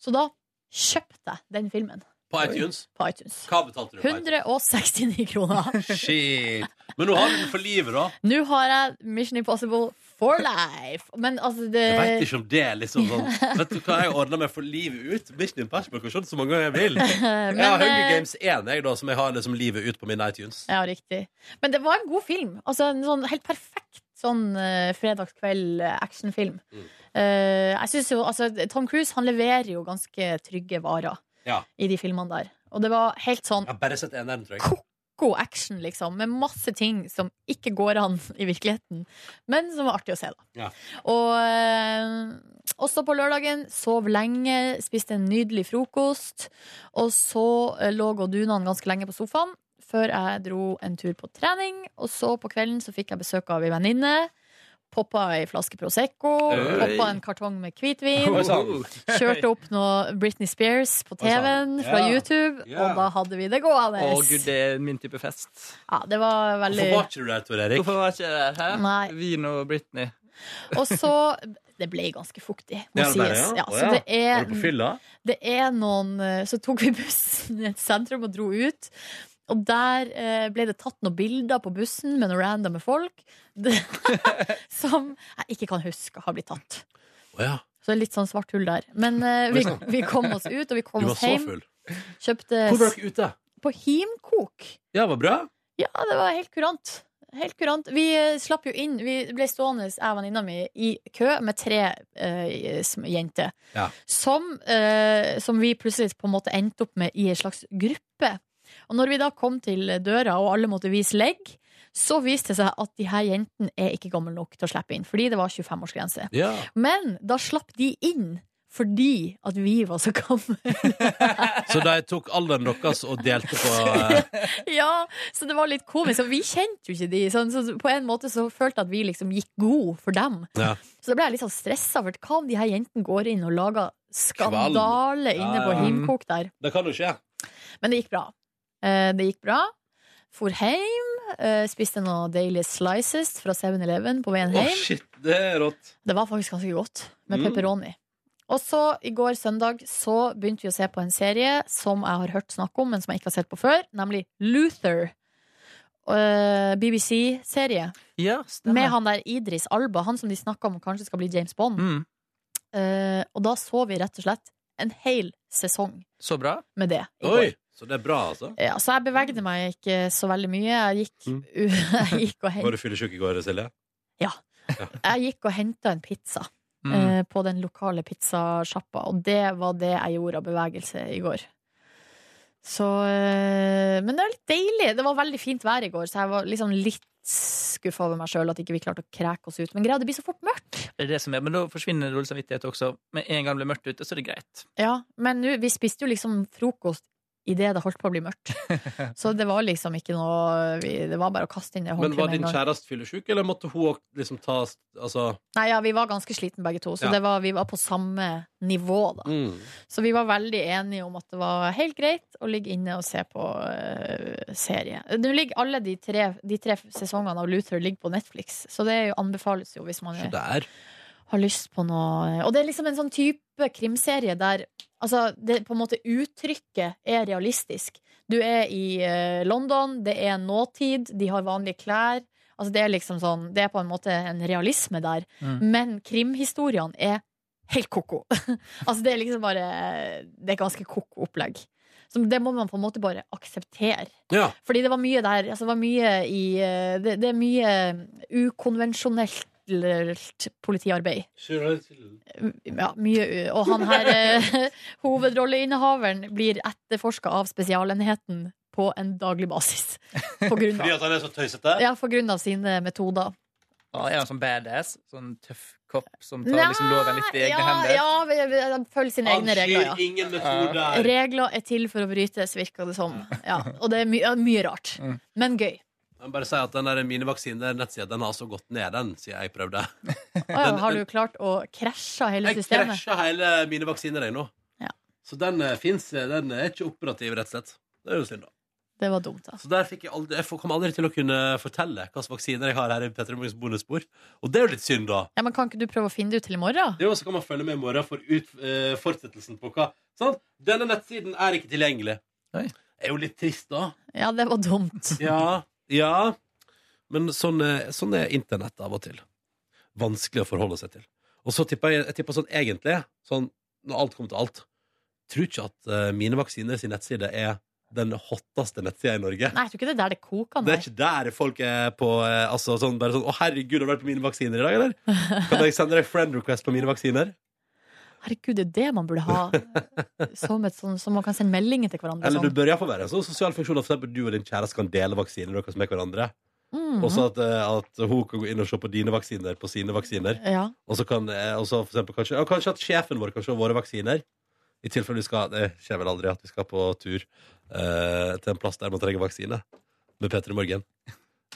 Så da kjøpte jeg den filmen
På iTunes.
på iTunes.
Hva betalte du på iTunes?
169 kroner.
Shit. Men nå har du den for livet, da.
Nå har jeg Mission Impossible for life. Men altså, det
Jeg veit ikke om det er liksom sånn Vet du hva jeg ordner meg for livet ut? Mission Impossible kan se så mange ganger jeg vil. Jeg har Hunger
eh,
Games 1, jeg, da, som jeg har liksom livet ut på min iTunes.
Ja, riktig. Men det var en god film. Altså En sånn helt perfekt sånn uh, fredagskveld-actionfilm.
Mm.
Uh, jeg synes jo, altså Tom Cruise han leverer jo ganske trygge varer
Ja.
i de filmene der. Og det var helt sånn
Jeg har bare sett eneren, tror jeg.
ko action, liksom, med masse ting som ikke går an i virkeligheten, men som var artig å se, da.
Ja.
Og eh, også på lørdagen sov lenge, spiste en nydelig frokost, og så eh, lå og duna ganske lenge på sofaen før jeg dro en tur på trening, og så på kvelden så fikk jeg besøk av ei venninne. Poppa ei flaske Prosecco, poppa en kartong med hvitvin. Kjørte opp noe Britney Spears på TV-en fra YouTube,
Ja.
og da hadde vi det gående.
Å gud, det er min type fest.
Ja, det var veldig
Hvorfor var ikke du der, Tor Erik?
Hvorfor var ikke jeg der? Hæ?
Nei.
Vin og Britney.
Og så Det ble ganske fuktig, må
det
sies.
ja.
Så det er, det er noen eh, Så tok vi bussen i et sentrum og dro ut. Og der eh, ble det tatt noen bilder på bussen med noen randomme folk det, som jeg ikke kan huske har blitt tatt.
Oh, ja.
Så det litt sånn svart hull der. Men eh, vi, vi kom oss ut, og vi kom
Du var
oss
så
hjem. Kjøpte
Hvor var dere ute?
på Himkok.
Ja, var bra?
Ja, det var helt kurant. Helt kurant. Vi eh, slapp jo inn. Vi ble stående, jeg og venninna mi, i kø med tre eh, jenter.
Ja.
Som, eh, som vi plutselig på en måte endte opp med i en slags gruppe. Og når vi da kom til døra, og alle måtte vise legg, så viste det seg at de her jentene er ikke gamle nok til å slippe inn. Fordi det var 25-årsgrense.
Ja.
Men da slapp de inn. Fordi at vi var så gamle.
Så de tok alderen deres og delte på eh,
Ja, så det var litt komisk. Og vi kjente jo ikke de, Så, så på en måte så følte jeg at vi liksom gikk god for dem.
Ja.
Så da ble jeg litt sånn stressa, for hva om de her jentene går inn og lager skandale inne
Ja,
på. Himkok der?
Det kan jo skje.
Men det gikk bra. Eh, det gikk bra. For hjem. eh, spiste noen Daily Slices fra 7-Eleven på veien hjem.
Oh, shit, det er rått.
Det var faktisk ganske godt med
Mm.
pepperoni. Og så i går søndag så begynte vi å se på en serie som jeg har hørt snakk om, men som jeg ikke har sett på før, nemlig Luther. eh, BBC-serie
Ja,
med han der Idris Alba, han som de snakka om kanskje skal bli James Bond.
Mm.
Og da så vi rett og slett en hel sesong
Så bra.
med det. i
Oi!
går.
Så det er bra, altså.
Ja, så jeg bevegde meg ikke så veldig mye. Jeg gikk,
Mm.
jeg gikk og
Var
hent,
du fyllesyk i går, Silje?
jeg gikk og henta en pizza
Mm.
eh, på den lokale pizzasjappa, og det var det jeg gjorde av bevegelse i går. Så eh, Men det er litt deilig. Det var veldig fint vær i går, så jeg var liksom litt skuffa over meg sjøl at ikke vi klarte å kreke oss ut. Men greia, det blir så fort mørkt.
Det er det som er, Men da forsvinner dårlig samvittighet også. Med en gang det blir mørkt ute, så er det greit.
Ja, men nu, vi spiste jo liksom frokost idet det holdt på å bli mørkt. Så det var liksom ikke noe vi, Det var bare å kaste inn det
Men var din kjæreste fyllesyk, eller måtte hun òg liksom ta Altså
Nei, ja, vi var ganske sliten begge to, så
Ja.
det var, vi var på samme nivå, da.
mm.
Så vi var veldig enige om at det var helt greit å ligge inne og se på uh, serie. Nå ligger alle de tre, de tre sesongene av Luther ligger på Netflix, så det jo, anbefales jo hvis man har lyst på noe Og det er liksom en sånn type krimserie der Altså, det på en måte uttrykket er realistisk. Du er i eh, London, det er nåtid, de har vanlige klær. Altså, det er liksom sånn Det er på en måte en realisme der.
Mm.
Men krimhistoriene er helt ko-ko. altså, det er liksom bare Det er ganske ko-ko opplegg. Så det må man på en måte bare akseptere.
Ja.
Fordi det var mye der altså det var mye i eh, Det, det er mye ukonvensjonelt politiarbeid. Ja, mye Og han her eh, hovedrolleinnehaveren blir etterforska av Spesialenheten på en daglig basis. På grunn
Fordi
av,
at han er så tøysete?
ja, på grunn av sine metoder.
Ja, er han sånn badass? Sånn tøff kopp som tar liksom loven litt i egne
ja,
hender?
Ja, vi- vi- følger sine
Han
egne regler, ja.
ingen metoder.
Regler er til for å brytes, virker det som. Ja, og det er my mye rart.
Mm.
Men gøy.
Jeg må bare si at den der minivaksine-nettsida Den har så gått ned, den, siden jeg prøvde.
Ja, har du klart å krasje hele
Jeg
systemet?
krasja hele mine vaksiner, jeg nå.
Ja.
Så den uh, fins. Den er ikke operativ, rett og slett. Det er jo synd, da.
Det var dumt, da.
Så der fikk jeg aldri Jeg får- kommer aldri til å kunne fortelle hvilke vaksiner jeg har her i Petter Morgens bonusbord. Og det er jo litt synd, da.
Ja, men Kan ikke du prøve å finne det ut til i morgen?
Jo, så kan man følge med i morgen for ut, uh, fortsettelsen på hva sånn? Denne nettsiden er ikke tilgjengelig.
Nei.
Det er jo litt trist, da.
Ja, det var dumt.
Ja, ja. Men sånn er, sånn er internett av og til. Vanskelig å forholde seg til. Og så tipper jeg, jeg tipper sånn egentlig, sånn når alt kommer til alt, tror ikke at eh, mine vaksiner sin nettside er den hotteste nettsida i Norge.
Nei, jeg tror ikke det er der det koker.
Det er ikke der folk er på eh, altså, sånn, bare sånn 'Å, herregud, har du vært på mine vaksiner i dag, eller?' Kan jeg sende deg friend request på mine vaksiner?
Herregud, det er det man burde ha. Som, et sånn, som man kan sende meldinger til hverandre.
Eller du
Sånn.
bør iallfall være en sånn sosial funksjon at for eksempel du og din kjæreste kan dele vaksiner deres med hverandre.
Mm.
Og så at, eh, at hun kan gå inn og se på dine vaksiner på sine vaksiner.
Ja.
Og så kan eh, og så for eksempel, kanskje, ja, kanskje at sjefen vår kan se våre vaksiner. I tilfelle vi skal Det skjer vel aldri at vi skal på tur eh, til en plass der man trenger vaksine. Med Peter i morgen.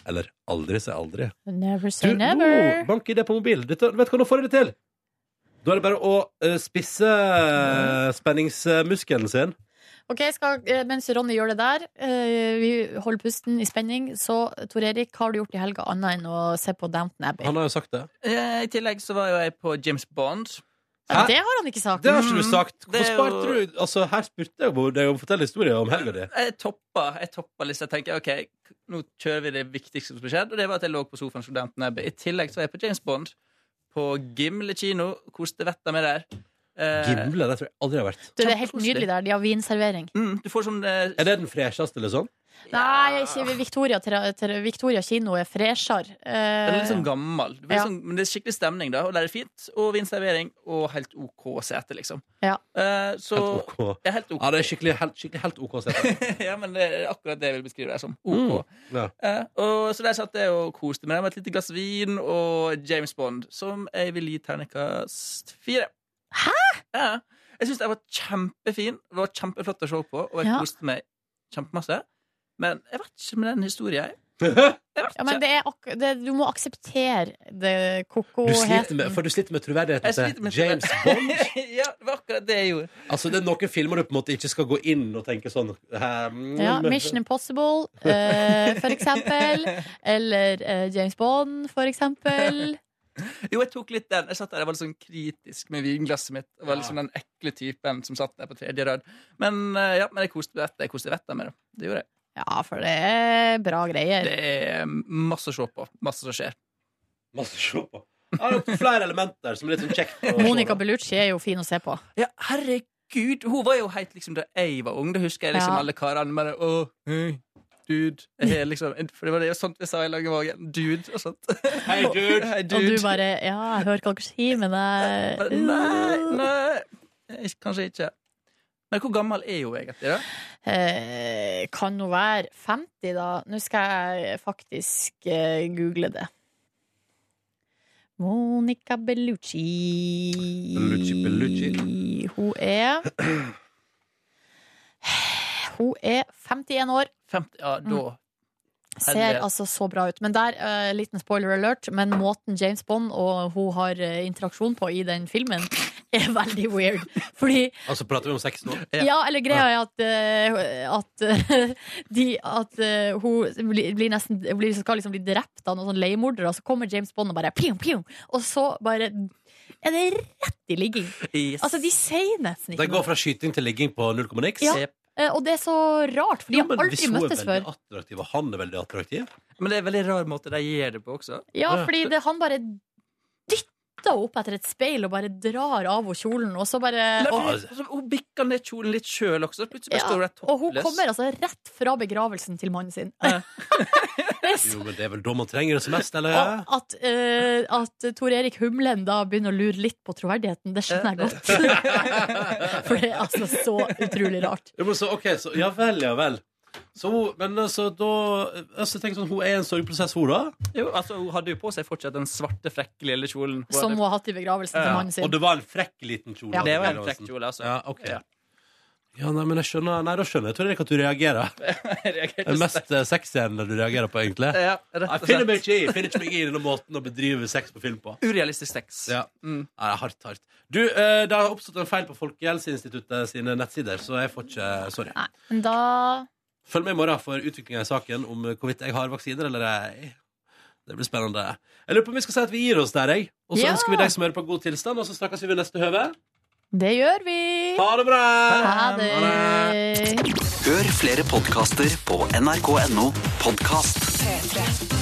Eller aldri si aldri.
Never
Du,
say never.
bank banker det på mobilen. Dette, vet du hva, nå får jeg det til! Da er det bare å eh, spisse eh, spenningsmuskelen sin.
Ok, skal, eh, Mens Ronny gjør det der, eh, vi holder pusten i spenning, så Tor Erik, hva har du gjort i helga annet enn å se på Downton Abbey?
Han har jo sagt det.
Eh, I tillegg så var jo jeg på James Bond.
Hæ?
det har han ikke sagt.
Det har ikke du
Mm,
sagt.
det er
Hvorfor
jo-
sparte du Altså, Her spurte jeg deg om å fortelle historier om helga di.
Jeg toppa, jeg toppa lista. Jeg tenker, ok, nå kjører vi det viktigste som skjedde, og det var at jeg lå på sofaen som Downton Abbey. I tillegg så var jeg på James Bond på Gimle kino. Koste vettet med der. Eh,
Gimle, det tror jeg aldri har vært.
Du, det er helt nydelig der. De har vinservering.
Mm, du får sånn eh,
Er det den fresheste, liksom?
Nei, ikke Victoria, Victoria kino er freshere.
Den er litt
Eh,
sånn gammel. Det
Ja.
sånn, men det er skikkelig stemning, da. Og der er det fint. Og vinservering og helt OK sete, liksom.
Ja.
Eh, så
Helt OK.
Ja, helt OK.
Ja, det er skikkelig helt, skikkelig helt OK sete.
ja, men det er akkurat det jeg vil beskrive det som. OK.
Ja.
Eh, og så der satt jeg og koste meg med et lite glass vin og James Bond, som jeg vil gi terningkast fire.
Hæ?!
Ja. Jeg syns det var kjempefin. Det var kjempeflott å se på, og jeg
Ja.
koste meg kjempemasse. Men jeg vet ikke med den historien. Jeg vet
ja, men det er ak det, du må akseptere det
Du sliter
koko-heten.
for du sliter med troverdigheten
Jeg
til
med
James Bond.
ja, det var akkurat det jeg gjorde.
Altså, Det er noen filmer du på en måte ikke skal gå inn og tenke sånn eh, mm,
Ja, Mission Impossible, eh, for eksempel. Eller eh, James Bond, for eksempel.
Jo, jeg tok litt den. Jeg satt der, jeg var litt sånn kritisk med vinglasset mitt. Jeg var liksom den ekle typen som satt der på tredje rad. Men eh, ja, men jeg koste vettet jeg koste vettet med det. Det gjorde jeg.
Ja, for det er bra greier.
Det er masse å se på. Masse som skjer.
Masse å se på. Ja, det er flere elementer som er litt sånn kjekt. å se
Monica. Bellucci er jo fin å se på.
Ja, herregud! Hun var jo helt liksom da jeg var ung. Da husker jeg liksom
Ja.
alle karene bare Å, hei, dude. Jeg er liksom, for det var det jo sånt vi sa i Langevågen. Dude og sånt.
Hei, dude.
Hei,
Og du bare Ja, jeg hører hva dere sier, men jeg
Nei, nei. Eh, Kanskje ikke. Men hvor gammel er hun egentlig, da?
Eh, kan hun være 50, da? Nå skal jeg faktisk eh, google det. Monica Bellucci.
Bellucci, Bellucci.
Hun er Hun er 51 år.
50, ja, da
Ser altså så bra ut. Men der, uh, liten spoiler alert, men måten James Bond og hun har eh, interaksjon på i den filmen, er veldig weird. Fordi
Altså, prater vi om sex nå?
Ja, eller greia er at, uh, at, de, at hun blir, blir nesten blir, skal liksom bli drept av noen sånn leiemordere, og så kommer James Bond og bare pjong, pjong, og så bare er det rett i ligging.
Yes.
Altså, de sier nesten ikke noe.
Det går fra skyting til ligging på null komma niks?
Ja. Og det er så rart, for de har
aldri
møttes før.
attraktiv, og han er veldig attraktiv
Men det er en veldig rar måte de gjør det på også.
Ja, fordi det, han bare dytter opp etter et speil og bare drar av henne kjolen, og så bare og,
altså, hun bikker ned kjolen litt sjøl også. Plutselig
Ja,
står hun toppløs.
og hun kommer altså rett fra begravelsen til mannen sin.
Ja.
Jo, men det er vel da man trenger det som mest, eller?
Og at, uh, at Tor Erik Humlen da begynner å lure litt på troverdigheten, det skjønner jeg godt. For det er altså så utrolig rart.
Jo, men så, okay, så, ja vel, ja vel. Så, men altså, da altså, tenk sånn, Hun er i en sorgprosess, hun, da?
Jo, altså, hun hadde jo på seg fortsatt den svarte, frekke lille kjolen. Hun
Som
hadde-
hun har hatt i begravelsen til mannen sin.
Og det var en frekk liten kjole?
Ja.
Det var en frekk kjole, altså.
Ja, ok.
Ja.
Ja, nei, men jeg skjønner Nei, da skjønner jeg. Jeg tror ikke at du reagerer.
Jeg
Det er mest eh, sexscenene du reagerer på, egentlig.
Ja, rett
Jeg
og
finner meg ikke i finner ikke meg i denne måten å bedrive sex på film på.
Urealistisk sex.
Ja.
Mm.
Nei, det er hardt, hardt. Du, uh, det har oppstått en feil på Folkehelseinstituttet sine nettsider, så jeg får ikke Sorry.
Nei, men da
Følg med i morgen for utviklinga i saken om hvorvidt jeg har vaksiner eller ei. Det blir spennende. Jeg lurer på om vi skal si at vi gir oss der, jeg. Og så
Ja.
ønsker vi deg som hører på, god tilstand, og så snakkes vi ved neste høve.
Det gjør vi!
Ha det bra!
Ha det!
Hør flere podkaster på nrk.no podkast.
P3.